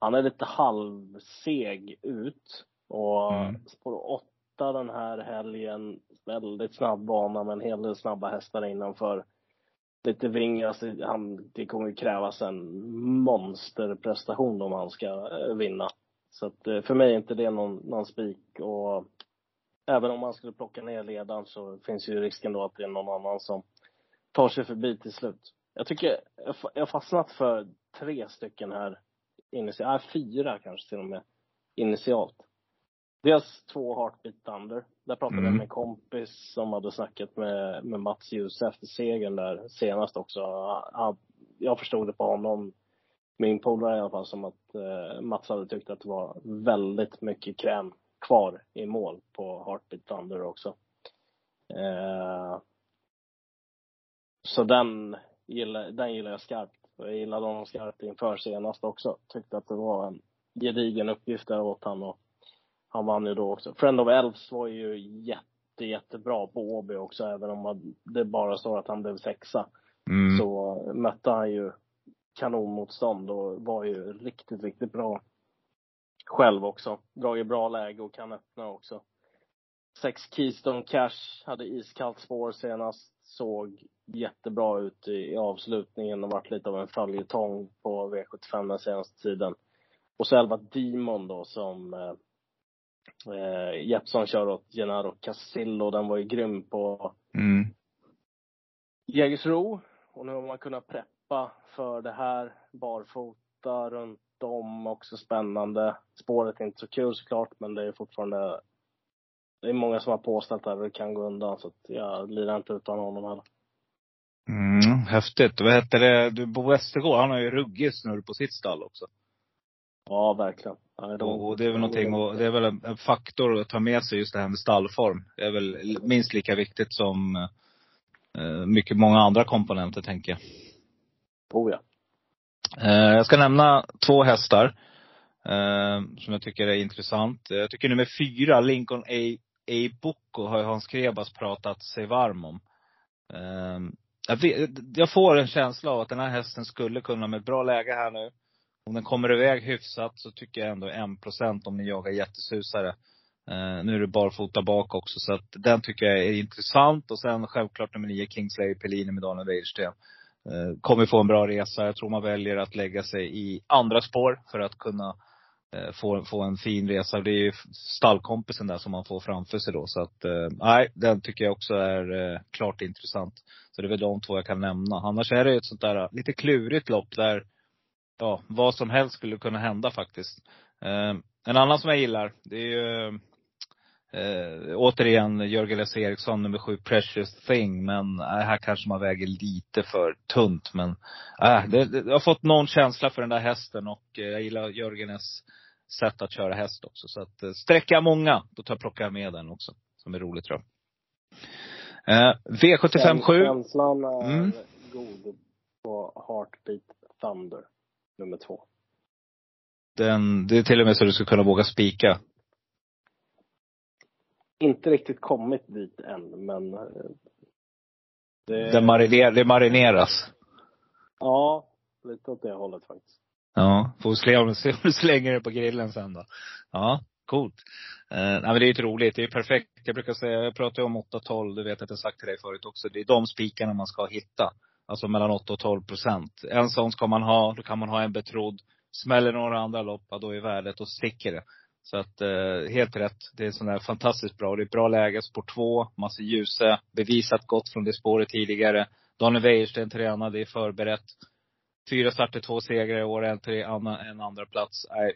han är lite halvseg ut. Och mm. spår 8 den här helgen väldigt snabb bana med en hel del snabba hästar innanför. Lite vringas, han, det kommer ju krävas en monsterprestation om han ska eh, vinna. Så att eh, för mig är inte det någon, någon spik och även om man skulle plocka ner ledaren så finns ju risken då att det är någon annan som tar sig förbi till slut. Jag tycker, jag har fastnat för tre stycken här initialt, äh, fyra kanske till och med initialt. Dels två Heartbeat Thunder. Där pratade mm. jag med en kompis som hade snackat med, med Mats Djuse efter segern där senast också. Han, jag förstod det på honom, min polare i alla fall, som att eh, Mats hade tyckt att det var väldigt mycket kräm kvar i mål på Heartbeat Thunder också. Eh, så den gillar, den gillar jag skarpt. Jag gillade honom skarpt inför senast också. Tyckte att det var en gedigen uppgift där åt honom han vann ju då också. Friend of Elves var ju jätte, jättebra på Åby också, även om det bara står att han blev sexa. Mm. Så mötte han ju kanonmotstånd och var ju riktigt, riktigt bra själv också. Dragit bra läge och kan öppna också. Sex Keystone Cash hade iskallt spår senast. Såg jättebra ut i, i avslutningen och varit lite av en följetong på V75 den senaste tiden. Och så elva Demon då som eh, Jeppsson kör åt Gennaro Casillo. Den var ju grym på mm. Jägersro. Och nu har man kunnat preppa för det här. Barfota runt om, också spännande. Spåret är inte så kul såklart, men det är fortfarande det är många som har påställt att det kan gå undan, så att jag lirar inte utan honom heller. Mm, häftigt. Vad heter det? Du, Bo Westergård, han har ju ruggig snurr på sitt stall också. Ja, verkligen. Ja, de, och det är väl någonting, och det är väl en, faktor att ta med sig just det här med stallform. Det är väl minst lika viktigt som eh, mycket, många andra komponenter tänker jag. Oh ja. Eh, jag ska nämna två hästar Eh, som jag tycker är intressant. Jag tycker nummer fyra, Lincoln A. A. Boko, har ju Hans Krebas pratat sig varm om. Jag, vet, jag får en känsla av att den här hästen skulle kunna, med bra läge här nu, om den kommer iväg hyfsat så tycker jag ändå 1 om ni jagar jättesusare. Uh, nu är det barfota bak också, så att den tycker jag är intressant. Och sen självklart nummer nio, Kingsley Pellini med Daniel Wäjersten. Uh, kommer få en bra resa. Jag tror man väljer att lägga sig i andra spår för att kunna uh, få, få en fin resa. Det är ju stallkompisen där som man får framför sig då. Så att, nej, den tycker jag också är klart intressant. Så det är väl de två jag kan nämna. Annars är det ett sånt där lite klurigt lopp där ja, vad som helst skulle kunna hända faktiskt. Eh, en annan som jag gillar, det är ju eh, återigen Jörgen S. Eriksson, nummer sju, Precious Thing. Men äh, här kanske man väger lite för tunt. Men äh, det, det, jag har fått någon känsla för den där hästen och eh, jag gillar Jörgen S. sätt att köra häst också. Så att eh, sträcker jag många, då tar jag plockar med den också. Som är roligt tror jag. Eh, V75 7. Känslan är mm. god på Heartbeat Thunder nummer två. Den, det är till och med så du skulle kunna våga spika? Inte riktigt kommit dit än, men eh, det, det, mariner, det marineras? Ja, lite åt det hållet faktiskt. Ja, får vi se om du slänger det på grillen sen då. Ja, coolt. Eh, nej, men det är ju roligt. Det är perfekt. Jag brukar säga, jag pratar ju om 8-12, du vet att jag sagt till dig förut också. Det är de spikarna man ska hitta. Alltså mellan 8 och 12 procent. En sån ska man ha, då kan man ha en betrodd. Smäller några andra lopp, då är värdet och sticker det. Så att, eh, helt rätt. Det är sån där fantastiskt bra. Det är bra läge, spår två, massa ljuse. Bevisat gott från det spåret tidigare. Daniel Wäjersten tränade, det är förberett. Fyra starter, två segrar i år, en, tre, en andra plats. Nej,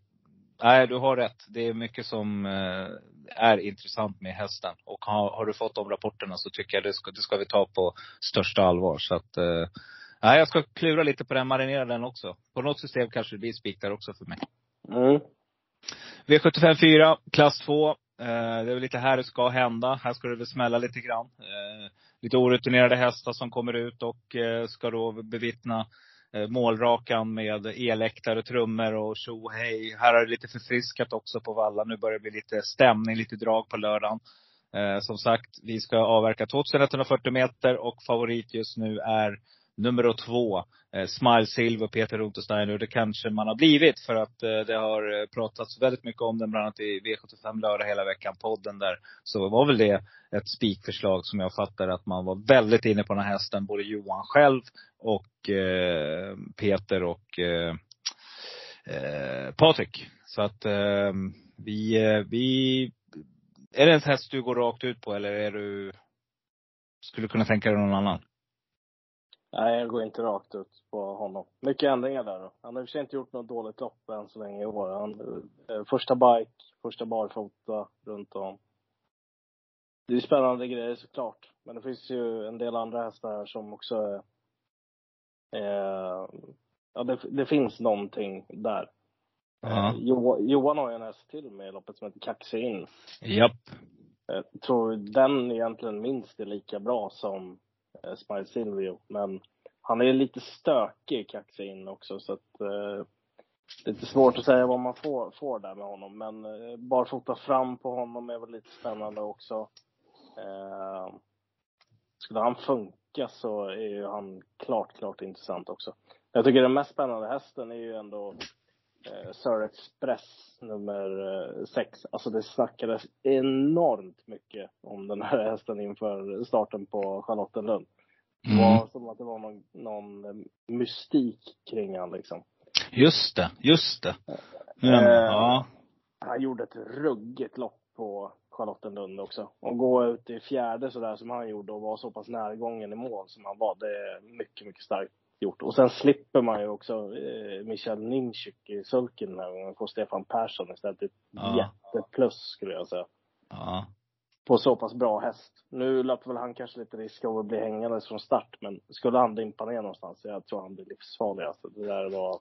Nej, du har rätt. Det är mycket som eh, är intressant med hästen. Och har, har, du fått de rapporterna så tycker jag det ska, det ska vi ta på största allvar. Så att, eh, nej, jag ska klura lite på den, marinera den också. På något system kanske det blir spik där också för mig. Mm. V75 4, klass 2. Eh, det är väl lite här det ska hända. Här ska det väl smälla lite grann. Lite orutinerade hästar som kommer ut och ska då bevittna Eh, målrakan med eläktare, trummor och tjo hej. Här har det lite förfriskat också på Valla. Nu börjar det bli lite stämning, lite drag på lördagen. Eh, som sagt, vi ska avverka 2140 meter och favorit just nu är nummer två, eh, Smile Silver, Peter Rotesteiner. Och det kanske man har blivit för att eh, det har eh, pratats väldigt mycket om den, bland annat i V75 lördag hela veckan, podden där. Så var väl det ett spikförslag som jag fattar att man var väldigt inne på den här hästen. Både Johan själv och eh, Peter och eh, eh, Patrik. Så att eh, vi, eh, vi, är det en häst du går rakt ut på eller är du, skulle du kunna tänka dig någon annan? Nej, jag går inte rakt ut på honom. Mycket ändringar där då. Han har i och för sig inte gjort något dåligt lopp än så länge i år. Han, eh, första bike, första barfota runt om. Det är spännande grejer såklart. Men det finns ju en del andra hästar här som också är Eh, ja, det, det, finns någonting där. Uh-huh. Jo, Johan har ju en häst till med i loppet som heter Kaxe In. Japp. Jag tror den egentligen minst är lika bra som eh, Smile Silvio. Men han är lite stökig, kaxig In också. Så att, eh, det är lite svårt att säga vad man får, får där med honom. Men eh, barfota fram på honom är väl lite spännande också. Eh, skulle han funka så är ju han klart, klart intressant också. Jag tycker den mest spännande hästen är ju ändå eh, Sir Express nummer eh, sex. Alltså det snackades enormt mycket om den här hästen inför starten på Charlottenlund. Det var mm. som att det var någon, någon eh, mystik kring han liksom. Just det, just det. Mm, eh, ja. Han gjorde ett ruggigt lopp på Charlottenlund också. Och gå ut i fjärde sådär som han gjorde och vara så pass närgången i mål som han var, det är mycket, mycket starkt gjort. Och sen slipper man ju också eh, Michael Ninchuk i sulken den här gången. Får Stefan Persson istället. Ett ja. jätteplus skulle jag säga. Ja. På så pass bra häst. Nu löper väl han kanske lite risk av att bli hängandes från start, men skulle han dimpa ner någonstans, jag tror han blir livsfarlig alltså. Det där var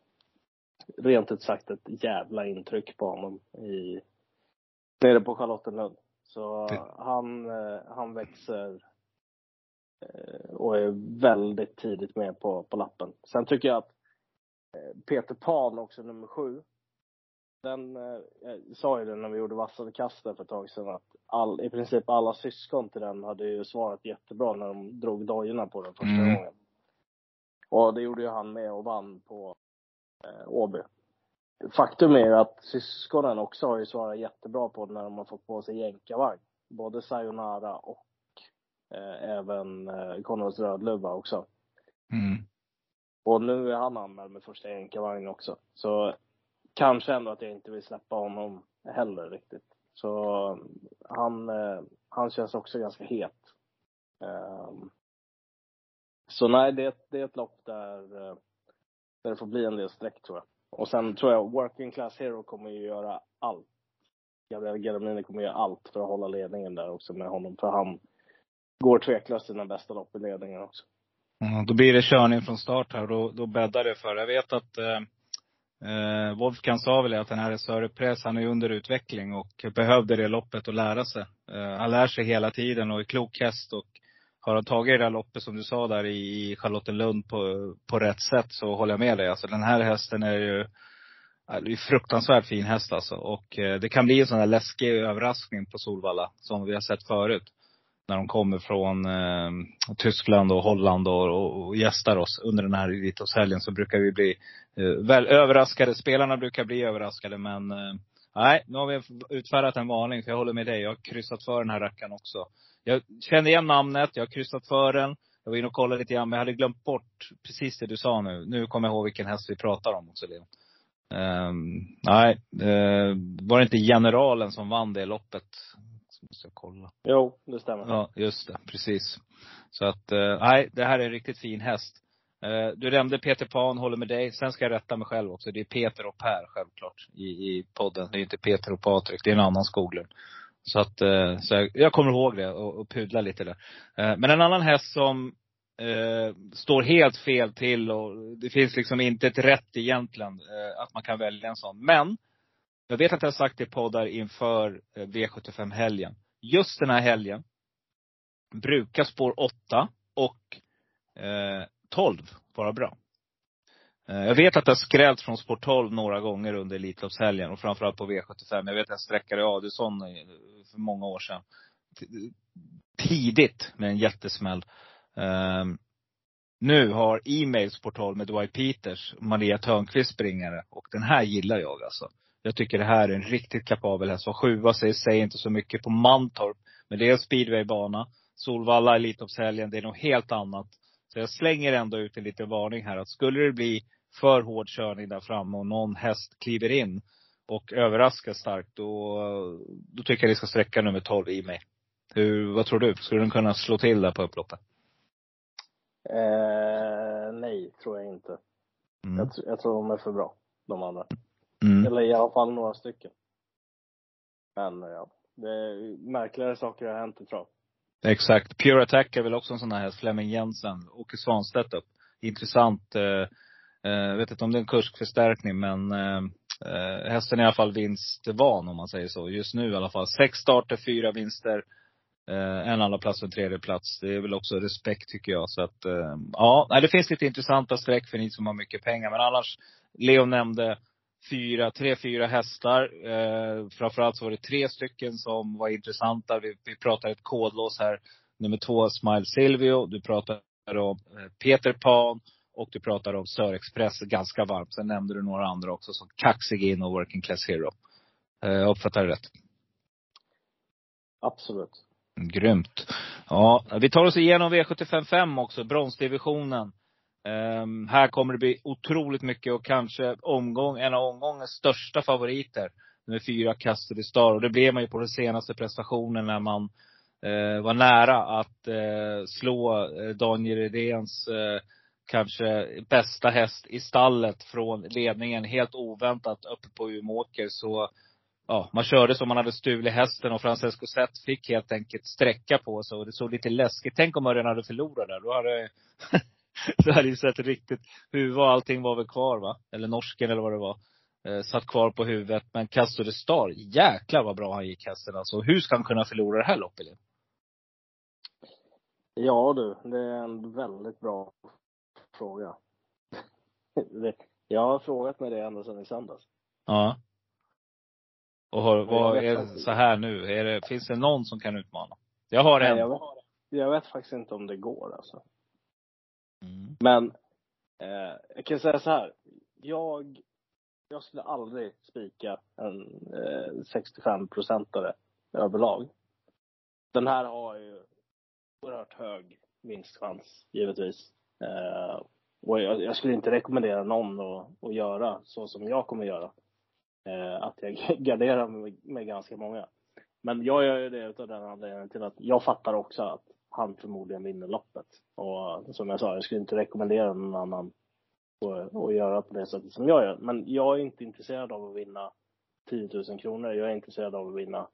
rent ut sagt ett jävla intryck på honom i nere på Charlottenlund. Så det... han, eh, han växer och är väldigt tidigt med på, på lappen. Sen tycker jag att eh, Peter Pan också, nummer sju, den, eh, jag sa ju det när vi gjorde vassade kastet för ett tag sedan att all, i princip alla syskon till den hade ju svarat jättebra när de drog dojorna på den första Mm. gången. Och det gjorde ju han med och vann på eh, Åby. Faktum är ju att syskonen också har ju svarat jättebra på när de har fått på sig jänkarvagn. Både Sayonara och eh, även eh, Konrads Rödluva också. Mm. Och nu är han anmäld med första jänkarvagn också. Så kanske ändå att jag inte vill släppa honom heller riktigt. Så han, eh, han känns också ganska het. Ehm, så nej, det, det är ett lopp där, eh, där det får bli en del streck tror jag. Och sen tror jag Working Class Hero kommer ju göra allt. Gabriel Germini kommer göra allt för att hålla ledningen där också med honom. För han går tveklöst sina bästa lopp i ledningen också. Mm, då blir det körning från start här och då, då bäddar det för. Jag vet att eh, eh Wolfgang sa väl att den här Söre Press, han är under utveckling och behövde det loppet att lära sig. Eh, han lär sig hela tiden och är klok häst och har han tagit det där loppet som du sa där i Charlottenlund på, på rätt sätt så håller jag med dig. Alltså den här hästen är ju det är fruktansvärt fin häst alltså. Och eh, det kan bli en sån här läskig överraskning på Solvalla som vi har sett förut. När de kommer från eh, Tyskland och Holland och, och, och gästar oss under den här Elitloppshelgen så brukar vi bli eh, väl överraskade. Spelarna brukar bli överraskade men eh, nej, nu har vi utfärdat en varning. För jag håller med dig. Jag har kryssat för den här rackaren också. Jag kände igen namnet, jag har kryssat för den. Jag var inne och kollade lite grann, men jag hade glömt bort precis det du sa nu. Nu kommer jag ihåg vilken häst vi pratar om också, Leon. Um, ehm, nej, uh, var det inte generalen som vann det loppet? Måste jag kolla. Jo, det stämmer. Ja, just det. Precis. Så att, eh, nej, det här är en riktigt fin häst. Eh, du nämnde Peter Pan, håller med dig. Sen ska jag rätta mig själv också. Det är Peter och Per, självklart, i, i podden. Det är inte Peter och Patrik. Det är en annan Skoglund. Så att, eh, så jag, jag kommer ihåg det och, och pudla lite där. Men en annan häst som eh, står helt fel till och det finns liksom inte ett rätt egentligen eh, att man kan välja en sån. Men, jag vet att jag har sagt det i poddar inför eh, V75-helgen. Just den här helgen brukar spår 8 och eh, 12 vara bra. Eh, jag vet att det har skrällt från spår 12 några gånger under Elitloppshelgen och framförallt på V75. Jag vet att jag sträckade Adelsson eh, för många år sedan. Tidigt med en jättesmäll. Eh, nu har e-mails spår 12 med Dwight Peters Maria Törnqvist springare. Och den här gillar jag alltså. Jag tycker det här är en riktigt kapabel häst. Var sjua säger, säger inte så mycket på Mantorp. Men det är en speedwaybana. Solvalla Elitloppshelgen, det är något helt annat. Så jag slänger ändå ut en liten varning här att skulle det bli för hård körning där framme och någon häst kliver in och överraskar starkt, då, då tycker jag vi ska sträcka nummer 12 i mig. Hur, vad tror du? Skulle den kunna slå till där på upploppet? Eh, nej, tror jag inte. Mm. Jag, jag tror de är för bra, de andra. Mm. Eller i alla fall några stycken. Men ja, det är märkligare saker har hänt i trav. Exakt. Pure Attack är väl också en sån här häst. Flemming Jensen. Åke Svanstedt upp. Intressant. Eh, eh, vet inte om det är en kursförstärkning men eh, eh, hästen är i alla fall vinstvan om man säger så. Just nu i alla fall. Sex starter, fyra vinster. Eh, en andra plats och en tredje plats. Det är väl också respekt tycker jag. Så att, eh, ja, det finns lite intressanta streck för ni som har mycket pengar. Men annars, Leo nämnde fyra, tre, fyra hästar. Eh, framförallt så var det tre stycken som var intressanta. Vi, vi pratade ett kodlås här. Nummer två, Smile Silvio. Du pratade om eh, Peter Pan. Och du pratade om Sör Express ganska varmt. Sen nämnde du några andra också som Kaxig in och Working Class Hero. Eh, jag uppfattar det rätt. Absolut. Grymt. Ja, vi tar oss igenom V755 också, bronsdivisionen. Um, här kommer det bli otroligt mycket och kanske omgång, en av omgångens största favoriter. Nummer fyra, Custody Star. Och det blev man ju på den senaste prestationen när man uh, var nära att uh, slå eh, Daniel Redéns uh, kanske bästa häst i stallet från ledningen. Helt oväntat uppe på Umeåker. Så ja, man körde som man hade stulit hästen och Francesco Zet fick helt enkelt sträcka på sig och det såg lite läskigt. Tänk om Örjan hade förlorat där. Då hade det hade ju sett riktigt, huvudet och allting var väl kvar va? Eller norsken eller vad det var. Eh, satt kvar på huvudet. Men Castore Star, jäklar vad bra han gick hästen alltså. Hur ska han kunna förlora det här loppet? Ja du, det är en väldigt bra fråga. Jag har frågat mig det ända sedan i söndags. Ja. Och har, vad är så här nu? Är det, finns det någon som kan utmana? Jag har Nej, en. jag, vet, jag vet faktiskt inte om det går alltså. Mm. Men eh, jag kan säga så här. Jag, jag skulle aldrig spika en eh, 65-procentare överlag. Den här har ju oerhört hög vinstchans, givetvis. Eh, och jag, jag skulle inte rekommendera någon att, att göra så som jag kommer göra. Eh, att jag garderar mig med ganska många. Men jag gör ju det utav den anledningen till att jag fattar också att han förmodligen vinner loppet. Och som jag sa, jag skulle inte rekommendera någon annan att, att göra på det sättet som jag gör. Men jag är inte intresserad av att vinna 10 000 kronor. Jag är intresserad av att vinna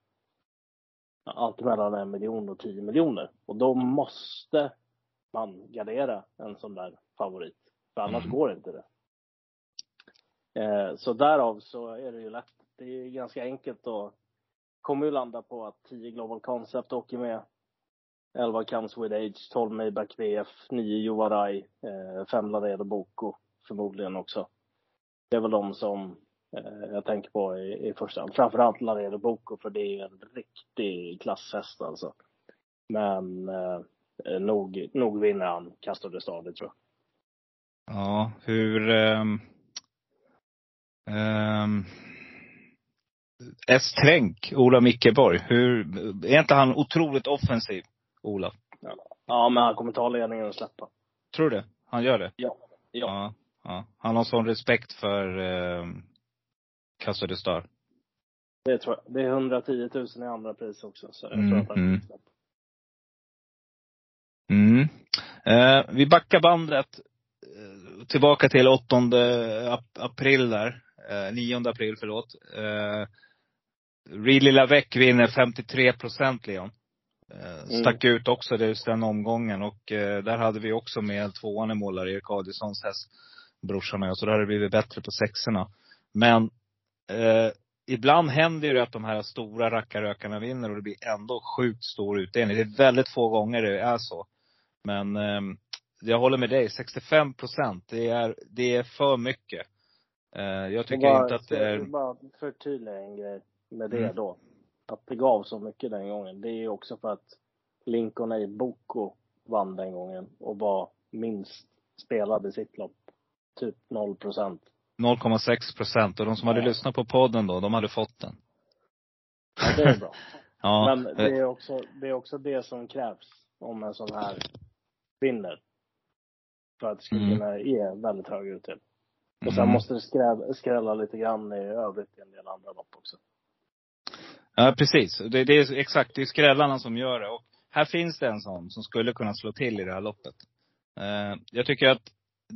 allt mellan en miljon och 10 miljoner. Och då måste man gardera en sån där favorit. För annars Mm. går inte det. Eh, så därav så är det ju lätt. Det är ju ganska enkelt och kommer ju landa på att 10 Global Concept åker med. 11 Comes With Age, 12 Maybach VF, 9 Juvaraj, 5 eh, Laredo Boko förmodligen också. Det är väl de som eh, jag tänker på i, i första hand. Framförallt Laredo Boko för det är en riktig klasshäst alltså. Men eh, eh nog, nog vinner han Castor de Stade tror jag. Ja, hur... Um, um, S. Tränk, Ola Mickeborg. Hur, är inte han otroligt offensiv, Ola? Ja, men han kommer ta ledningen och släppa. Tror du det? Han gör det? Ja. Ja. Ja. ja. Han har sån respekt för um, Casa de Star. Det tror jag. Det är 110 000 i andra pris också. Så jag Mm, tror att han mm. släppa. Mm. Eh, vi backar bandet eh, tillbaka till 8 ap- april där. Eh, 9 april, förlåt. Eh, Really Lavec vinner 53 procent, Leon. Eh, stack ut också det just den omgången. Och eh, där hade vi också med tvåan i mål där, Erik Adielssons häst, brorsan och jag. Så där hade det blivit bättre på sexorna. Men eh, ibland händer ju det att de här stora rackarökarna vinner och det blir ändå sjukt stor utdelning. Det är väldigt få gånger det är så. Men eh, jag håller med dig, 65 procent, det är, det är för mycket. Eh, jag tycker bara, inte att det är... Bara förtydliga en grej med det Mm. då. Att det gav så mycket den gången, det är ju också för att Lincoln A. Boko vann den gången och var minst spelad i sitt lopp. Typ 0 procent. 0,6 procent. Och de som hade Ja. lyssnat på podden då, de hade fått den. Ja, det är bra. Ja, Men det är, också, det är också det som krävs om en sån här vinner. För att det ska Mm. kunna ge väldigt hög utdelning. Och sen mm. måste det skrälla, skrälla lite grann i övrigt i en del andra lopp också. Ja, precis. Det, det är exakt, det är skrällarna som gör det. Och här finns det en sån som skulle kunna slå till i det här loppet. Eh, jag tycker att,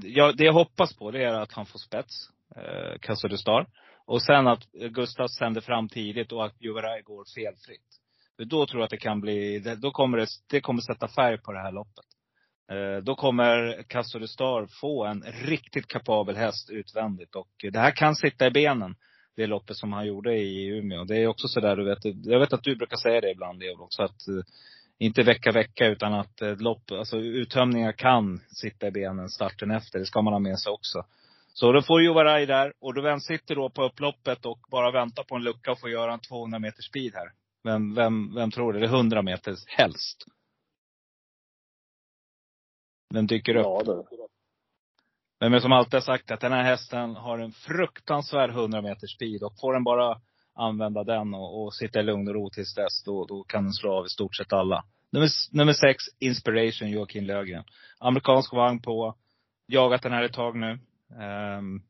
ja, det jag hoppas på det är att han får spets, eh, Casa de Star. Och sen att Gustav sänder fram tidigt och att Juvaraj går felfritt. För då tror jag att det kan bli, då kommer det, det kommer sätta färg på det här loppet. Eh, då kommer Casso de Star få en riktigt kapabel häst utvändigt. Och det här kan sitta i benen det loppet som han gjorde i Umeå. Det är också sådär, du vet, jag vet att du brukar säga det ibland Leo också, att eh, inte vecka vecka utan att eh, lopp, alltså uttömningar kan sitta i benen starten efter. Det ska man ha med sig också. Så då får Juvaraj där, och då vem sitter då på upploppet och bara väntar på en lucka och får göra en 200 meters speed här? Vem, vem, vem tror det? Det är 100 meters, helst. Vem dyker upp? Ja det. Men som alltid har sagt att den här hästen har en fruktansvärd 100 meters speed och får den bara använda den och, och sitta i lugn och ro tills dess, då, då kan den slå av i stort sett alla. Nummer, nummer sex, Inspiration, Joakim Lögren. Amerikansk vagn på. Jagat den här ett tag nu. Um,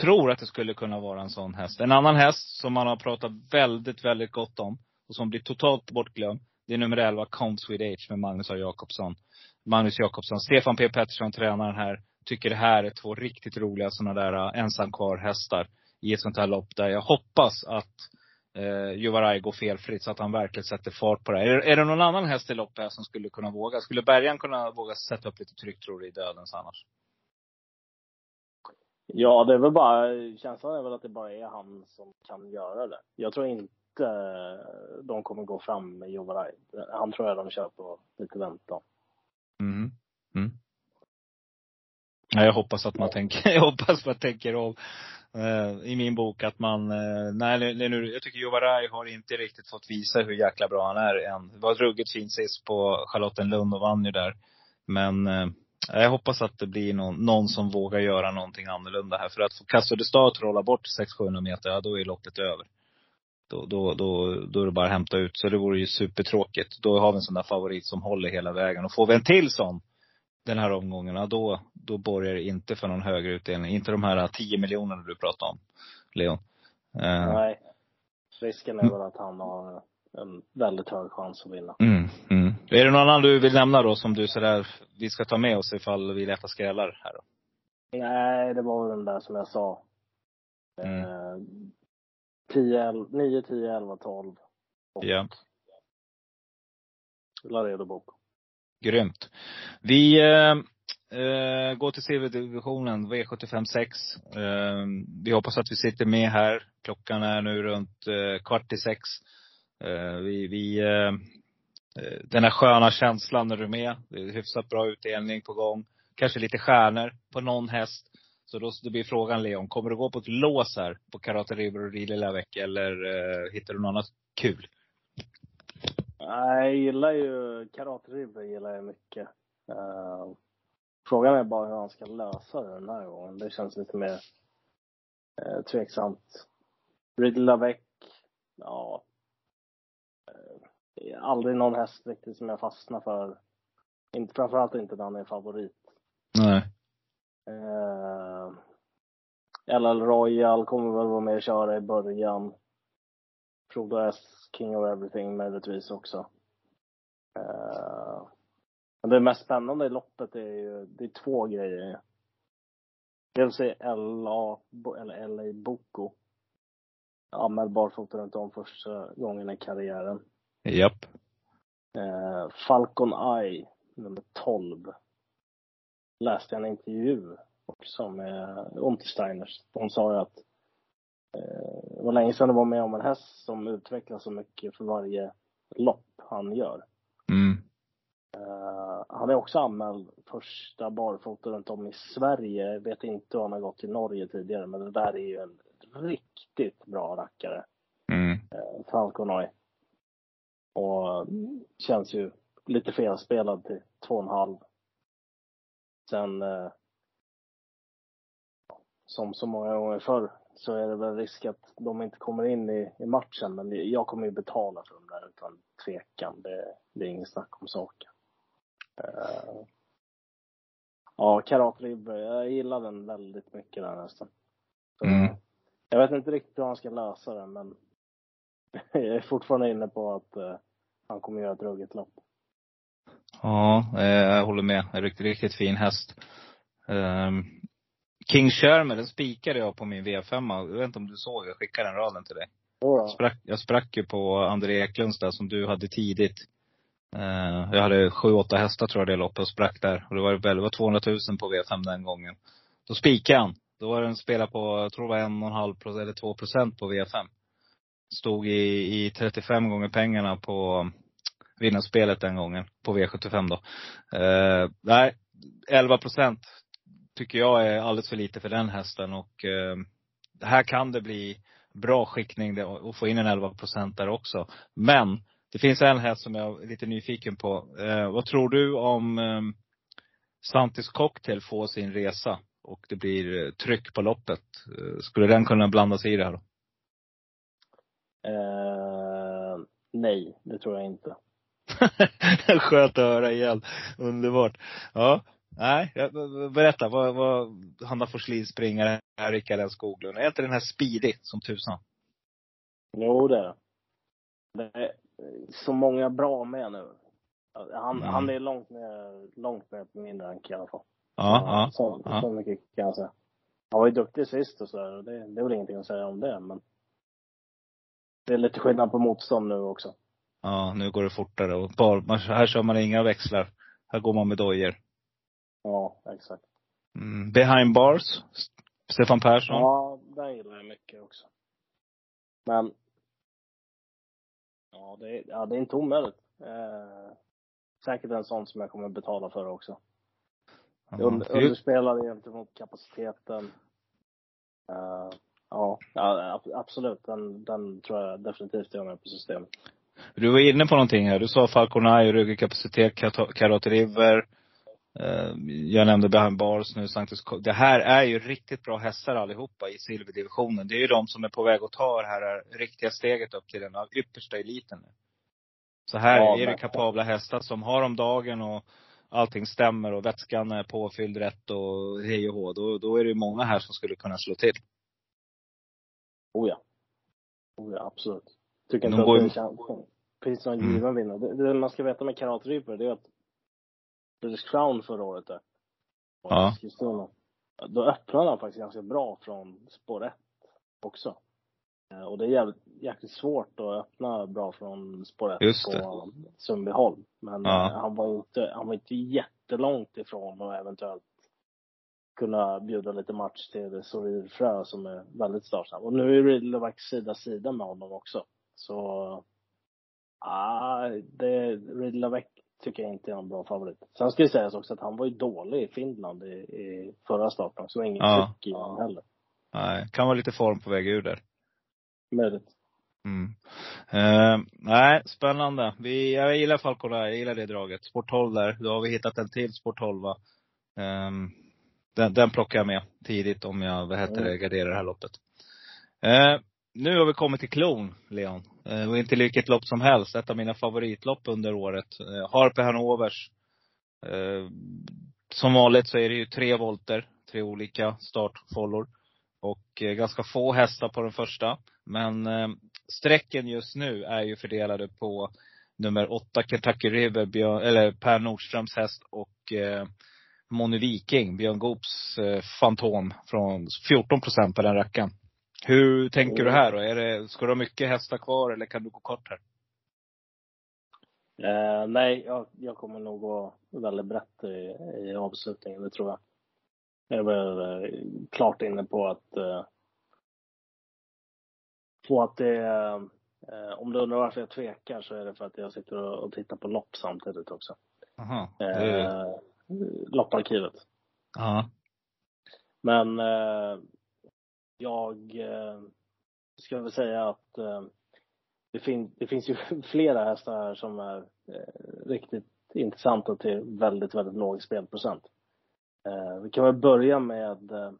tror att det skulle kunna vara en sån häst. En annan häst som man har pratat väldigt, väldigt gott om och som blir totalt bortglömd. Det är nummer 11, Comes With Age med Magnus A. Jakobsson. Magnus Jakobsson. Stefan P Pettersson, tränar den här, tycker det här är två riktigt roliga sådana där uh, ensam kvar hästar i ett sånt här lopp där jag hoppas att eh, Juvaraj går felfritt så att han verkligen sätter fart på det här. Är, är det någon annan häst i loppet här som skulle kunna våga? Skulle Bergan kunna våga sätta upp lite tryck tror du i dödens annars? Ja, det är väl bara, känslan är väl att det bara är han som kan göra det. Jag tror inte eh, de kommer gå fram med Jovaraj. Han tror jag de kör på lite väntan. Mm. Mm. Jag hoppas att man tänker, jag hoppas man tänker om. Eh, i min bok att man, eh, nej, nu, jag tycker Jovaraj har inte riktigt fått visa hur jäkla bra han är än. Det var ett ruggigt fint sist på Charlottenlund och vann ju där. Men eh, jag hoppas att det blir någon, någon som vågar göra någonting annorlunda här. För att få Castor att trolla bort 600-700 meter, ja då är loppet över. Då, då, då, då är det bara att hämta ut. Så det vore ju supertråkigt. Då har vi en sån där favorit som håller hela vägen. Och får vi en till sån den här omgången, då, då borgar det inte för någon högre utdelning. Inte de här 10 miljonerna du pratade om, Leon. Uh, Nej. Risken är väl att han har en väldigt hög chans att vinna. Mm, mm. Är det någon annan du vill nämna då som du sådär, vi ska ta med oss ifall vi letar skrällar här då? Nej, det var den där som jag sa. Mm. Eh, 10, 9, 10, 11, 12. Och ja. Laredo Boko. Grymt. Vi eh, eh går till CV-divisionen, V75 6. Eh, vi hoppas att vi sitter med här. Klockan är nu runt eh, kvart i sex. Eh, vi, vi eh, eh, den här sköna känslan när du är med. Det är hyfsat bra utdelning på gång. Kanske lite stjärnor på någon häst. Så då, då blir frågan Leon, kommer du gå på ett lås här på Karate River och Rille Veck eller eh, hittar du något annat kul? Nej, jag gillar ju Karate River gillar jag mycket. Uh, frågan är bara hur han ska lösa det den här gången. Det känns lite mer uh, tveksamt. Riddle Lavec, ja. Uh, aldrig någon häst riktigt som jag fastnar för. Inte, framförallt inte när han är favorit. Nej. Uh, LL Royal kommer väl vara med och köra i början. Frodo S, King of Everything möjligtvis också. Uh, men det mest spännande i loppet är ju, det är två grejer. Dels är LA, eller LA Boko anmäld barfota runt om första gången i karriären. Japp. Uh, Falcon Eye, nummer 12. Läste jag en intervju också med Untersteiners. Hon sa ju att det var länge sedan det var med om en häst som utvecklas så mycket för varje lopp han gör. Mm. Uh, han är också anmäld första barfota runt om i Sverige. Jag vet inte hur han har gått i Norge tidigare, men det där är ju en riktigt bra rackare. Mm. Uh, Falconoy. Och känns ju lite felspelad till två och en halv. Sen, uh, som så många gånger förr, så är det väl risk att de inte kommer in i, i matchen. Men jag kommer ju betala för dem där utan tvekan. Det, det är ingen snack om saken. Uh, ja, Karate River. Jag gillar den väldigt mycket den nästan. Mm. Jag vet inte riktigt hur han ska lösa det, men jag är fortfarande inne på att uh, han kommer göra ett ruggigt lopp. Ja, eh, jag håller med. En riktigt, riktigt fin häst. Um, King Sherman, den spikade jag på min V5. Jag vet inte om du såg, jag skickade den raden till dig. Jag sprack, jag sprack ju på André Eklunds där som du hade tidigt. Uh, jag hade sju, åtta hästar tror jag det loppet och sprack där. Och det var, väl, det var 200 000 på V5 den gången. Då spikade han. Då var den spelad på, jag tror det var en och en halv eller två procent på V5. Stod i, i 35 gånger pengarna på vinnarspelet den gången. På V75 då. Uh, nej, 11 procent tycker jag är alldeles för lite för den hästen och uh, här kan det bli bra skickning och få in en 11 procent där också. Men det finns en häst som jag är lite nyfiken på. Eh, vad tror du om eh, Santis Cocktail får sin resa och det blir tryck på loppet? Eh, skulle den kunna blanda sig i det här då? Eh, nej, det tror jag inte. Skönt att höra igen. Underbart. Ja. Nej, berätta. Vad, vad Hanna Forslin springare är Rickard N Skoglund. Är inte den här speedy som tusan? Jo, det är det. är så många bra med nu. Han, mm. han är långt ner, långt ner på min rank i alla fall. Ja, ja. Så, ja. så mycket kan jag säga. Han var ju duktig sist och sådär. Det, det är väl ingenting att säga om det, men det är lite skillnad på motstånd nu också. Ja, nu går det fortare och bara, här kör man inga växlar. Här går man med dojor. Ja, exakt. Mm. Behind bars, Stefan Persson. Ja, den gillar jag mycket också. Men Ja, det är, ja, det är inte omöjligt. Eh, säkert en sån som jag kommer betala för också. Jag under, underspelade gentemot kapaciteten. Uh, ja, ja, absolut. Den, den tror jag definitivt är med på systemet. Du var inne på någonting här. Du sa Falconay, ryggkapacitet, Karate River. Uh, jag nämnde Behind Bars nu, Sanctus Det här är ju riktigt bra hästar allihopa i silverdivisionen. Det är ju de som är på väg att ta det här riktiga steget upp till den yppersta eliten nu. Så här ja, är det kapabla hästar som har om dagen och allting stämmer och vätskan är påfylld rätt och hej och hå. Då, då är det många här som skulle kunna slå till. Oh ja. Oh ja, absolut. Tycker inte De att det finns någon mm. given vinnare. Det, det, man ska veta med Karat River, det är att British Crown förra året där. Ja. Då öppnade han faktiskt ganska bra från spår 1 också. Eh, och det är jävligt, jäkligt svårt att öppna bra från spår 1 på Sundbyholm. Men ja. Eh, han var inte, han var inte jättelångt ifrån och eventuellt kunna bjuda lite match till Sorir Frö som är väldigt startsnabb. Och nu är Ridlevac sida sida med honom också. Så, ah, det, Ridlevac tycker jag inte är en bra favorit. Sen ska det sägas också att han var ju dålig i Finland i, i förra starten, så ingen ja. tryck i honom heller. Nej, kan vara lite form på väg ur där. Möjligt. Mm. Uh, nej, spännande. Vi, jag gillar Falcola, jag gillar det draget. Sport 12 där, då har vi hittat en till Sport 12 va. Um, den, den plockar jag med tidigt om jag, vad heter det, garderar det här loppet. Uh, nu har vi kommit till klon, Leon. Eh, och inte vilket lopp som helst. Ett av mina favoritlopp under året. Eh, Harpe Hanovers. Eh, som vanligt så är det ju tre volter, tre olika startfållor. Och ganska få hästar på den första. Men strecken just nu är ju fördelade på nummer åtta Kentucky River, Björn, eller Per Nordströms häst och Moni Viking, Björn Goops Fantom från 14 procent på den rackaren. Hur tänker du här då? Är det, ska du ha mycket hästar kvar eller kan du gå kort här? Eh, nej, jag, jag, kommer nog gå väldigt brett i, i avslutningen, det tror jag. Jag är väl eh, klart inne på att eh, på att det eh, om du undrar varför jag tvekar så är det för att jag sitter och, och tittar på lopp samtidigt också. Aha. Eh, lopparkivet. Ja. Men eh, jag eh, ska väl säga att eh, det, fin det finns ju flera hästar här som är eh, riktigt intressanta till väldigt, väldigt låg spelprocent. Eh, vi kan väl börja med eh,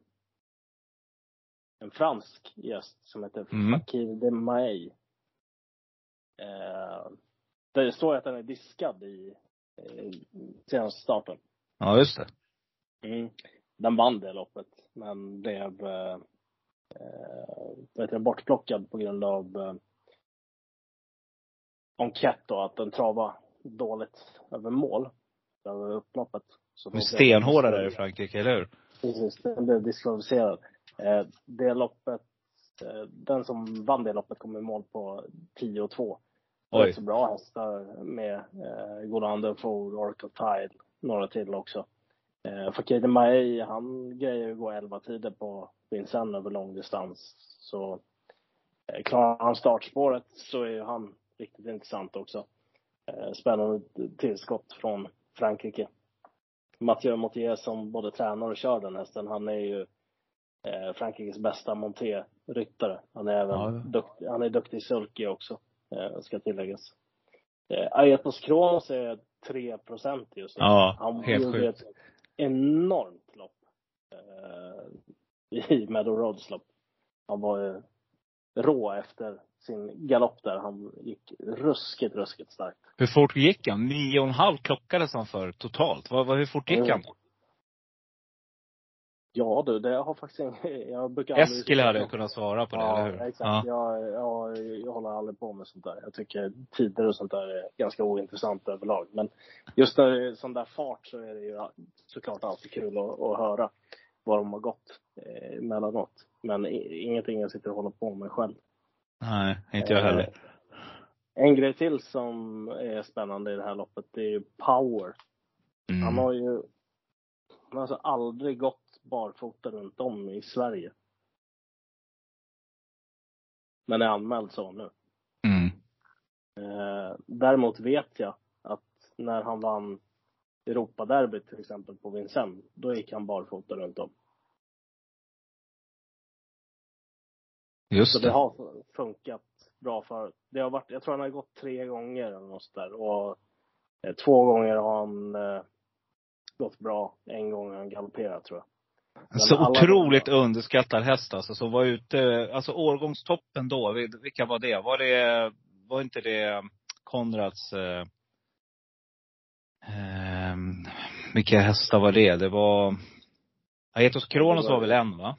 en fransk gäst som heter mm. Fakir de Maey. Eh, det står att den är diskad i senaste starten. Ja, just det. Mm. Den vann det loppet, men blev eh, bortplockad på grund av eh, enkät då, att den travade dåligt över mål, över upploppet. Så är stenhårda där i Frankrike, eller hur? Precis, den blev diskvalificerad. Eh, det loppet, eh, den som vann det loppet kom i mål på 10 och 2. Oj. så bra hästar med eh, Golander, Four, Oracle Tide, några till också. Eh, Fakir Maey, han grejer ju gå 11 tider på Vincennes över långdistans. Så eh, klarar han startspåret så är ju han riktigt intressant också. Eh, spännande tillskott från Frankrike. Mathieu Motier som både tränar och kör den hästen, han är ju eh, Frankrikes bästa monté-ryttare. Han är även ja. duktig, han är duktig sulky också, eh, ska tilläggas. Eh, Aetos Kronos är 3% just nu. Ja, han helt sjukt. ett enormt lopp eh, i Meadow Roads lopp. Han var ju rå efter sin galopp där. Han gick ruskigt, ruskigt starkt. Hur fort gick han? Nio och en halv klockades han för totalt. Vad, vad, hur fort gick han? Ja du, det har faktiskt ingen, jag brukar Eskil hade kunnat svara på det, ja, eller hur? Exakt. Ja, jag, jag, jag håller aldrig på med sånt där. Jag tycker tider och sånt där är ganska ointressant överlag. Men just när det är sån där fart så är det ju såklart alltid kul att, att höra vad de har gått eh, emellanåt. Men ingenting jag sitter och håller på med själv. Nej, inte jag heller. Eh, en grej till som är spännande i det här loppet, det är ju Power. Mm. Han har ju alltså aldrig gått barfota runt om i Sverige. Men är anmäld så nu. Mm. Eh, däremot vet jag att när han vann Europaderbyt till exempel på Vincennes, då gick han barfota runt om. Just Så det det. har funkat bra för Det har varit, jag tror han har gått tre gånger eller något där. Och eh, två gånger har han eh, gått bra. En gång har han galopperat tror jag. Men Så alla- otroligt underskattad häst alltså, som var ute, alltså årgångstoppen då, vil- vilka var det? Var det, var inte det Konrads, eh, eh, vilka hästar var det? Det var, Aetos Kronos var väl en va?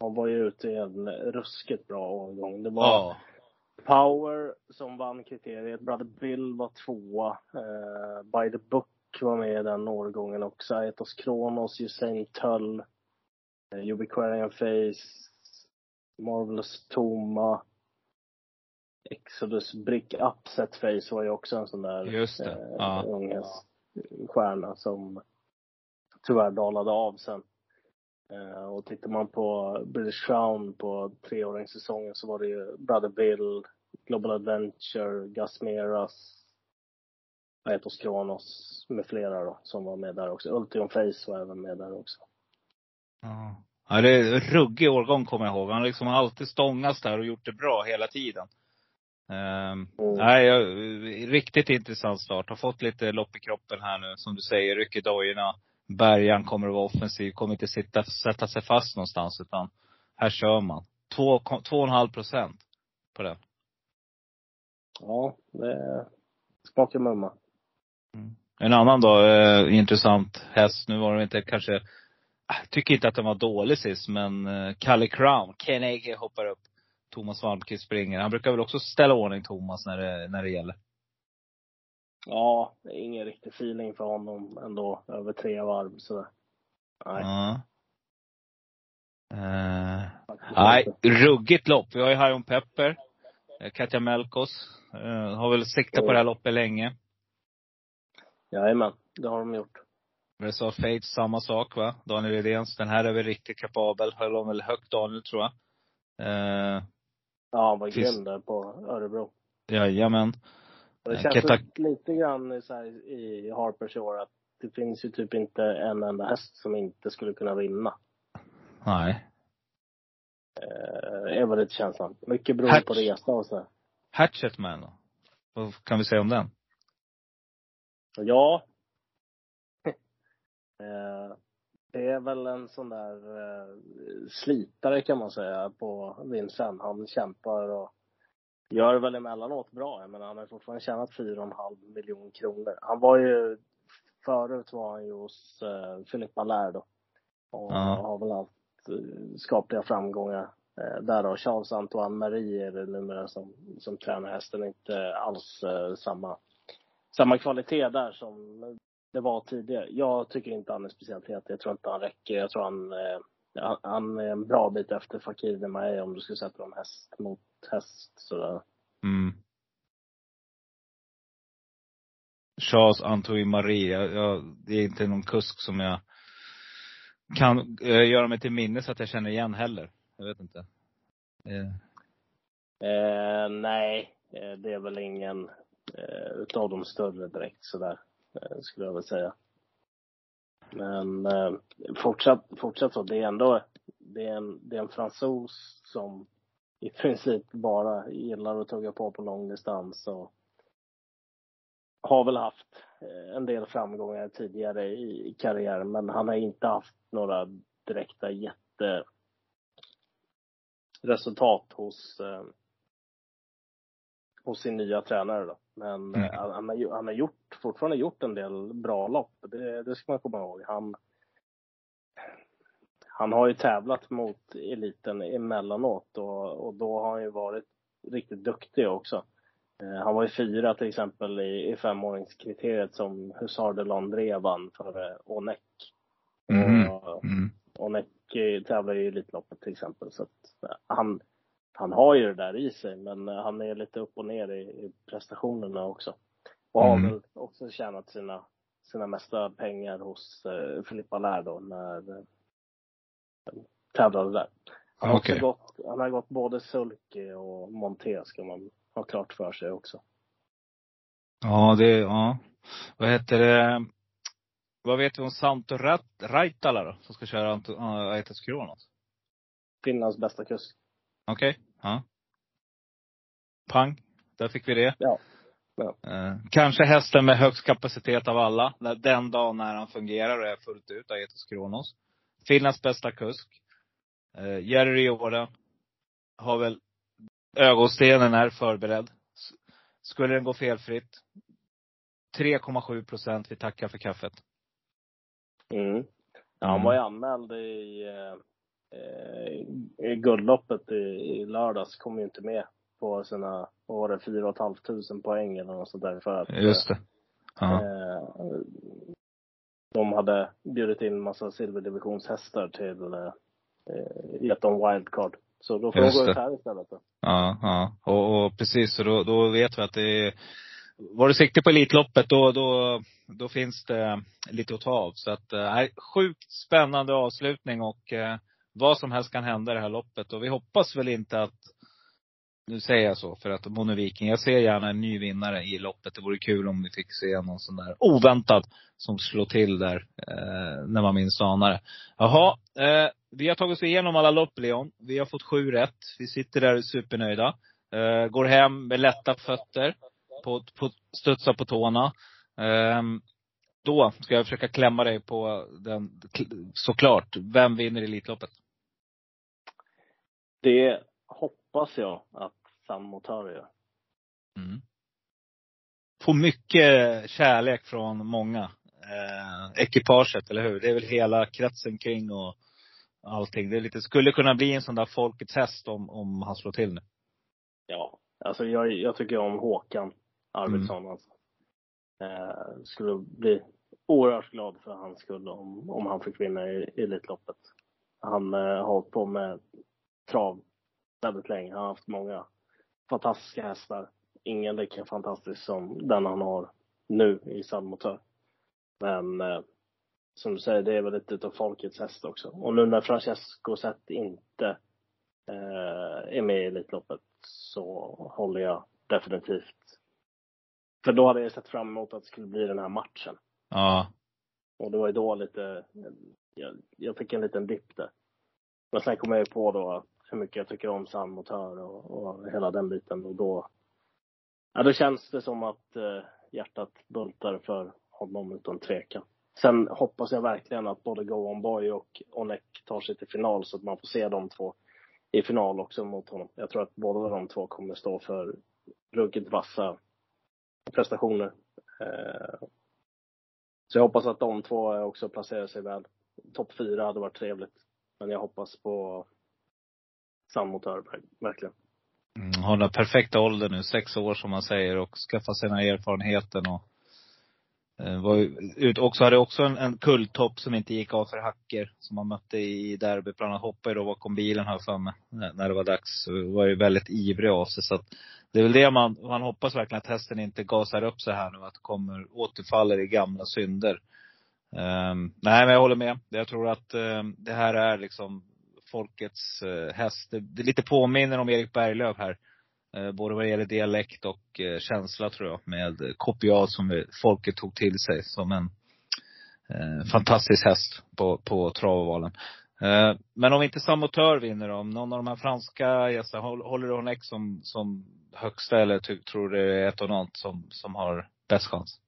Han var ju ute i en ruskigt bra årgång. Det var Ja. Power som vann kriteriet. Brother Bill var tvåa. Eh, By the Book var med i den årgången också. Aetos Kronos, Usain Tull, eh, Ubiquarian Face, Marvelous Toma, Exodus Brick Upset Face var ju också en sån där Just det. eh, Ja. ung häststjärna som tyvärr dalade av sen. Eh, och tittar man på British Crown på treåringssäsongen så var det ju Brother Bill, Global Adventure, Gus Aetos Kronos med flera då som var med där också. Ultion Face var även med där också. Ja. Ja, det är en ruggig årgång kommer jag ihåg. Han liksom har alltid stångats där och gjort det bra hela tiden. Um, Mm. Nej, jag, riktigt intressant start. Har fått lite lopp i kroppen här nu. Som du säger, rycker dojorna. Bergan kommer att vara offensiv. Kommer inte sitta, sätta sig fast någonstans. Utan här kör man. Två, två och en halv procent på den. Ja, det smakar mumma. En annan då, eh, intressant häst. Nu var det inte kanske, jag tycker inte att den var dålig sist, men eh, Kalle Crown, Ken Ege hoppar upp. Thomas Malmqvist springer. Han brukar väl också ställa ordning Thomas när det, när det gäller. Ja, det är ingen riktig feeling för honom ändå över tre varv sådär. Nej. Ja. Faktiskt nej, ruggigt lopp. Vi har ju Hajon Pepper. eh, Katja Melkos. Eh, har väl siktat på det här loppet länge. Jajamän, det har de gjort. Resort Fate, samma sak va? Daniel Redéns. Den här är väl riktigt kapabel. Höll hon väl högt Daniel tror jag. Eh, Ja, han var Finns- grym där på Örebro. jajamän. Och Det Eh, känns Keta- lite grann så här i Harpers i år att det finns ju typ inte en enda häst som inte skulle kunna vinna. Nej. Eh, är väl lite känslan. Mycket beroende på Hatch. resa och så. Hatchetman? Vad kan vi säga om den? Ja. eh, det är väl en sån där eh, slitare kan man säga på Vincent. Han kämpar och gör väl emellanåt bra. Jag menar, han har fortfarande tjänat 4,5 miljoner kronor. Han var ju, förut var han ju hos eh, Filippa Lär då. Och Ja. har väl haft eh, skapliga framgångar eh, där då. Charles Antoine Marie är det numera som, som tränar hästen. Inte alls eh, samma, samma kvalitet där som det var tidigare. Jag tycker inte han är speciellt het. Jag tror inte han räcker. Jag tror han, eh, han, är en bra bit efter Fakir Demae om du skulle sätta dem häst mot häst sådär. Mm. Charles Antoine Marie. Jag, jag, det är inte någon kusk som jag kan eh, göra mig till minnes att jag känner igen heller. Jag vet inte. Eh, Eh, nej, eh, det är väl ingen eh, utav de större direkt sådär, eh, skulle jag väl säga. Men eh, fortsatt, fortsatt så, det är ändå, det är en, det är en fransos som i princip bara gillar att tugga på på långdistans och har väl haft eh, en del framgångar tidigare i, i karriären, men han har inte haft några direkta jätte resultat hos eh, hos sin nya tränare då. Men Mm. eh, han, han, har, ju- han har gjort, fortfarande gjort en del bra lopp. Det, det ska man komma ihåg. Han, han har ju tävlat mot eliten emellanåt och, och då har han ju varit riktigt duktig också. Eh, han var ju fyra till exempel i, i femåringskriteriet som Hussard de Landré vann för Onek. Mhm. Och, mm. och Neck tävlar ju i Elitloppet till exempel. Så att eh, han, han har ju det där i sig, men eh, han är lite upp och ner i, i prestationerna också. Och har Mm. väl också tjänat sina, sina mesta pengar hos eh, Filippa Lär då, när eh, tävlade där. Han har, Okej. också gått, han har gått både sulky och monté ska man ha klart för sig också. Ja, det, ja. Vad heter det? Vad vet vi om Santo Raitala då? Som ska köra Anto- äh, Kronos? Finlands bästa kusk. Okej. Ja. Pang. Där fick vi det. Ja. Ja. Eh, kanske hästen med högst kapacitet av alla. Den dagen när han fungerar och är fullt ut, Aetos Kronos. Finlands bästa kusk. Eh, Jerry Riordan har väl ögonstenen är förberedd. Skulle den gå felfritt, 3,7 procent. Vi tackar för kaffet. Mm. Ja, han var ju anmäld i, eh, eh, i guldloppet i, i lördags. Kom ju inte med på sina, vad var det, 4 500 poäng eller något sånt där för att Just det. Ja. eh, de hade bjudit in massa silverdivisionshästar till eh, eh, gett dem wildcard. Så då får de gå ut här istället då. Ja, ja. Och, och precis, så då, då vet vi att det är var du sikte på Elitloppet då, då, då finns det lite att ta av. Så att, eh, sjukt spännande avslutning och eh, vad som helst kan hända i det här loppet. Och vi hoppas väl inte att, nu säger jag så för att Monoviken, jag ser gärna en ny vinnare i loppet. Det vore kul om vi fick se någon sån där oväntad som slår till där, eh, när man minst anar det. Jaha, eh, vi har tagit oss igenom alla lopp Leon. Vi har fått sju rätt. Vi sitter där supernöjda. Eh, går hem med lätta fötter. På, på, studsar på tårna. Eh, då ska jag försöka klämma dig på den, såklart. Vem vinner Elitloppet? Det hoppas jag att Sam Motör gör. Mm. Får mycket kärlek från många. Eh, ekipaget, eller hur? Det är väl hela kretsen kring och allting. Det lite, skulle kunna bli en sån där folkets häst om, om han slår till nu. Ja, alltså jag, jag tycker om Håkan Arvidsson alltså. Eh, skulle bli oerhört glad för hans skull om, om han fick vinna i, i Elitloppet. Han eh, har hållit på med trav väldigt länge. Han har haft många fantastiska hästar. Ingen lika fantastisk som den han har nu i Sandmotör. Men eh, som du säger, det är väl lite utav folkets häst också. Och nu när Francesco Zet inte eh, är med i Elitloppet så håller jag definitivt. För då hade jag sett fram emot att det skulle bli den här matchen. Ja. Och det var ju då lite, jag, jag fick en liten dipp där. Men sen kom jag ju på då att hur mycket jag tycker om sandmotör och, och hela den biten och då, ja då känns det som att eh, hjärtat bultar för honom utan tvekan. Sen hoppas jag verkligen att både Go On Boy och Onek tar sig till final så att man får se de två i final också mot honom. Jag tror att båda de två kommer stå för ruggigt vassa prestationer. Eh, så jag hoppas att de två också placerar sig väl. Topp fyra hade varit trevligt. Men jag hoppas på Sammotör, verkligen. Mm, har den perfekta åldern nu, sex år som man säger och skaffa sig den här erfarenheten och eh, var ju ut, också, hade också en, en kulltopp som inte gick av för hacker som man mötte i derbyt. Bland annat hoppade då bakom bilen här för mig när, när det var dags. Så var ju väldigt ivrig av sig. Så att det är väl det man, man hoppas verkligen att hästen inte gasar upp sig här nu. Att kommer, återfaller i gamla synder. Um, nej men jag håller med. Jag tror att um, det här är liksom folkets eh, häst. Det, det lite påminner om Erik Berglöf här. Eh, både vad det gäller dialekt och eh, känsla tror jag. Med KPA som folket tog till sig som en fantastisk häst på, på travvalen. men om inte Samotör vinner då, om någon av de här franska gästerna, håller du Honeck som, som högsta eller tror du det är ett och något som, som har bäst chans?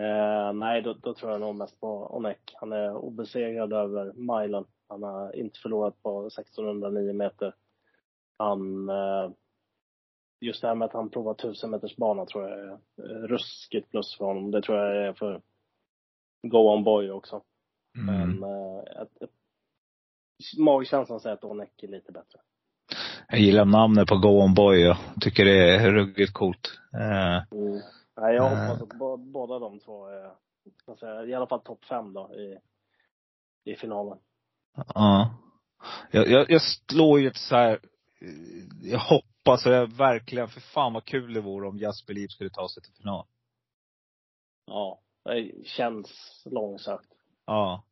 Eh, nej, då, då, tror jag nog mest på Onek. Han är obesegrad över milen. Han har inte förlorat på 1609 meter. Han, eh, just det här med att han provar 1000 meters bana tror jag är ruskigt plus för honom. Det tror jag är för Go On Boy också. Mm. Men eh, ett, ett, magkänslan säger att Onek är lite bättre. Jag gillar namnet på Go On Boy. Jag tycker det är ruggigt coolt. Eh. Mm. Nej, jag hoppas att båda de två är, säga, i alla fall topp fem då i, i finalen. Ja. Jag, jag, jag slår ju ett så här, jag hoppas och jag verkligen, för fan vad kul det vore om Jasper Liv skulle ta sig till final. Ja, det känns långsökt. Ja.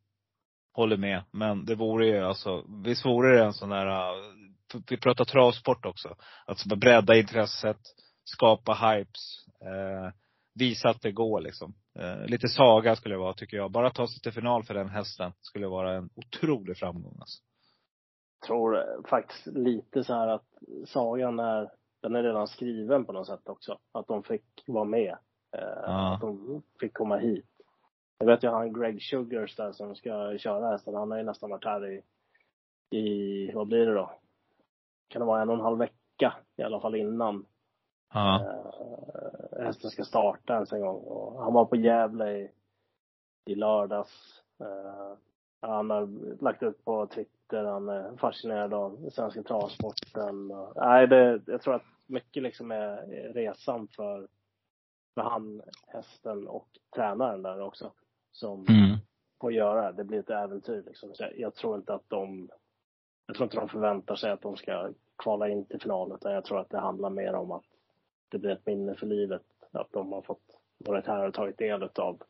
Håller med. Men det vore ju alltså, visst vore det en sån där, vi pratar travsport också. Alltså bredda intresset, skapa hypes. Eh, visa att det går liksom. Eh, lite saga skulle det vara tycker jag. Bara ta sig till final för den hästen skulle vara en otrolig framgång alltså. tror faktiskt lite så här att sagan är, den är redan skriven på något sätt också. Att de fick vara med. Eh, Ja. Att de fick komma hit. Jag vet ju han Greg Sugars där som ska köra hästen. Han har ju nästan varit här i, i, vad blir det då? Kan det vara en och en halv vecka i alla fall innan Ja. eh, hästen ska starta ens en gång. Och han var på Gävle i, i lördags. Eh, han har lagt ut på Twitter, han är fascinerad av svenska travsporten. Nej, det, jag tror att mycket liksom är resan för, för han, hästen och tränaren där också. Som Mm. får göra det. Det blir ett äventyr liksom. Så jag, jag tror inte att de, jag tror inte de förväntar sig att de ska kvala in till final. Utan jag tror att det handlar mer om att det blir ett minne för livet. Att de har fått varit här och tagit del av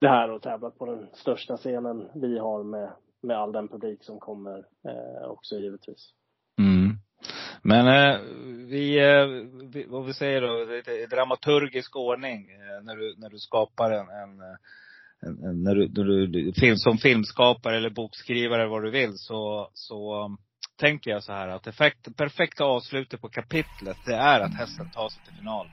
det här och tävlat på den största scenen vi har med, med all den publik som kommer eh, också givetvis. Mm. Men eh, vi, eh, vi, vad vi säger då, i dramaturgisk ordning eh, när du, när du skapar en, en, eh, en, när du, när du film, som filmskapare eller bokskrivare eller vad du vill så, så tänker jag så här att det perfekta avslutet på kapitlet det är att hästen tar sig till final.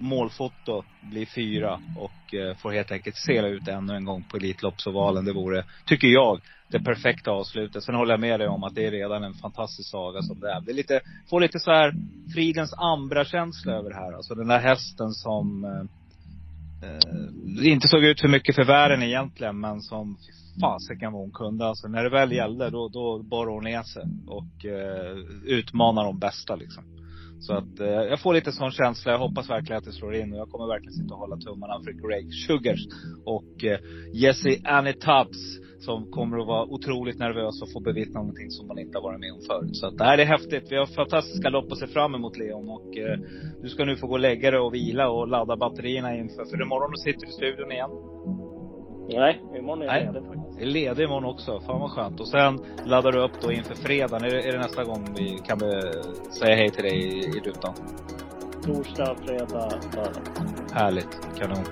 Målfoto blir fyra och eh, får helt enkelt sela ut ännu en gång på Elitloppsovalen. Det vore, tycker jag, det perfekta avslutet. Sen håller jag med dig om att det är redan en fantastisk saga som det är. Det är lite, får lite så här fridens ambra-känsla över det här. Alltså den där hästen som eh, eh inte såg ut för mycket för världen egentligen, men som fasiken vad hon kunde. Alltså när det väl gällde, då, då bar hon ner sig och eh, utmanar de bästa liksom. Så att eh, jag får lite sån känsla. Jag hoppas verkligen att det slår in och jag kommer verkligen sitta och hålla tummarna för Greg Sugars och eh, Jesse Annie Tubbs som kommer att vara otroligt nervös och få bevittna någonting som man inte har varit med om förut. Så att det här är häftigt. Vi har fantastiska lopp att se fram emot Leon och eh, du ska nu få gå och lägga dig och vila och ladda batterierna inför, för imorgon sitter du i studion igen. Nej, imorgon är Nej. jag ledig faktiskt. Ledig imorgon också. Fan vad skönt. Och sen laddar du upp då inför fredagen. Är det, är det nästa gång vi kan eh, säga hej till dig i, i rutan? Torsdag, fredag, lördag. Härligt. Kanon.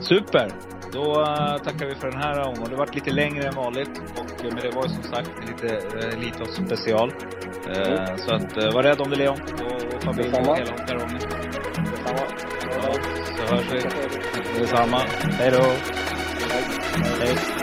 Super. Då eh, tackar vi för den här omgången. Det varit lite längre än vanligt. Och, eh, men det var ju som sagt lite lite av special. Eh, Så att var rädd om dig Leon. Och familjen och hela omkring. Detsamma. Ja, så hörs vi. Detsamma. Hej då. Hej.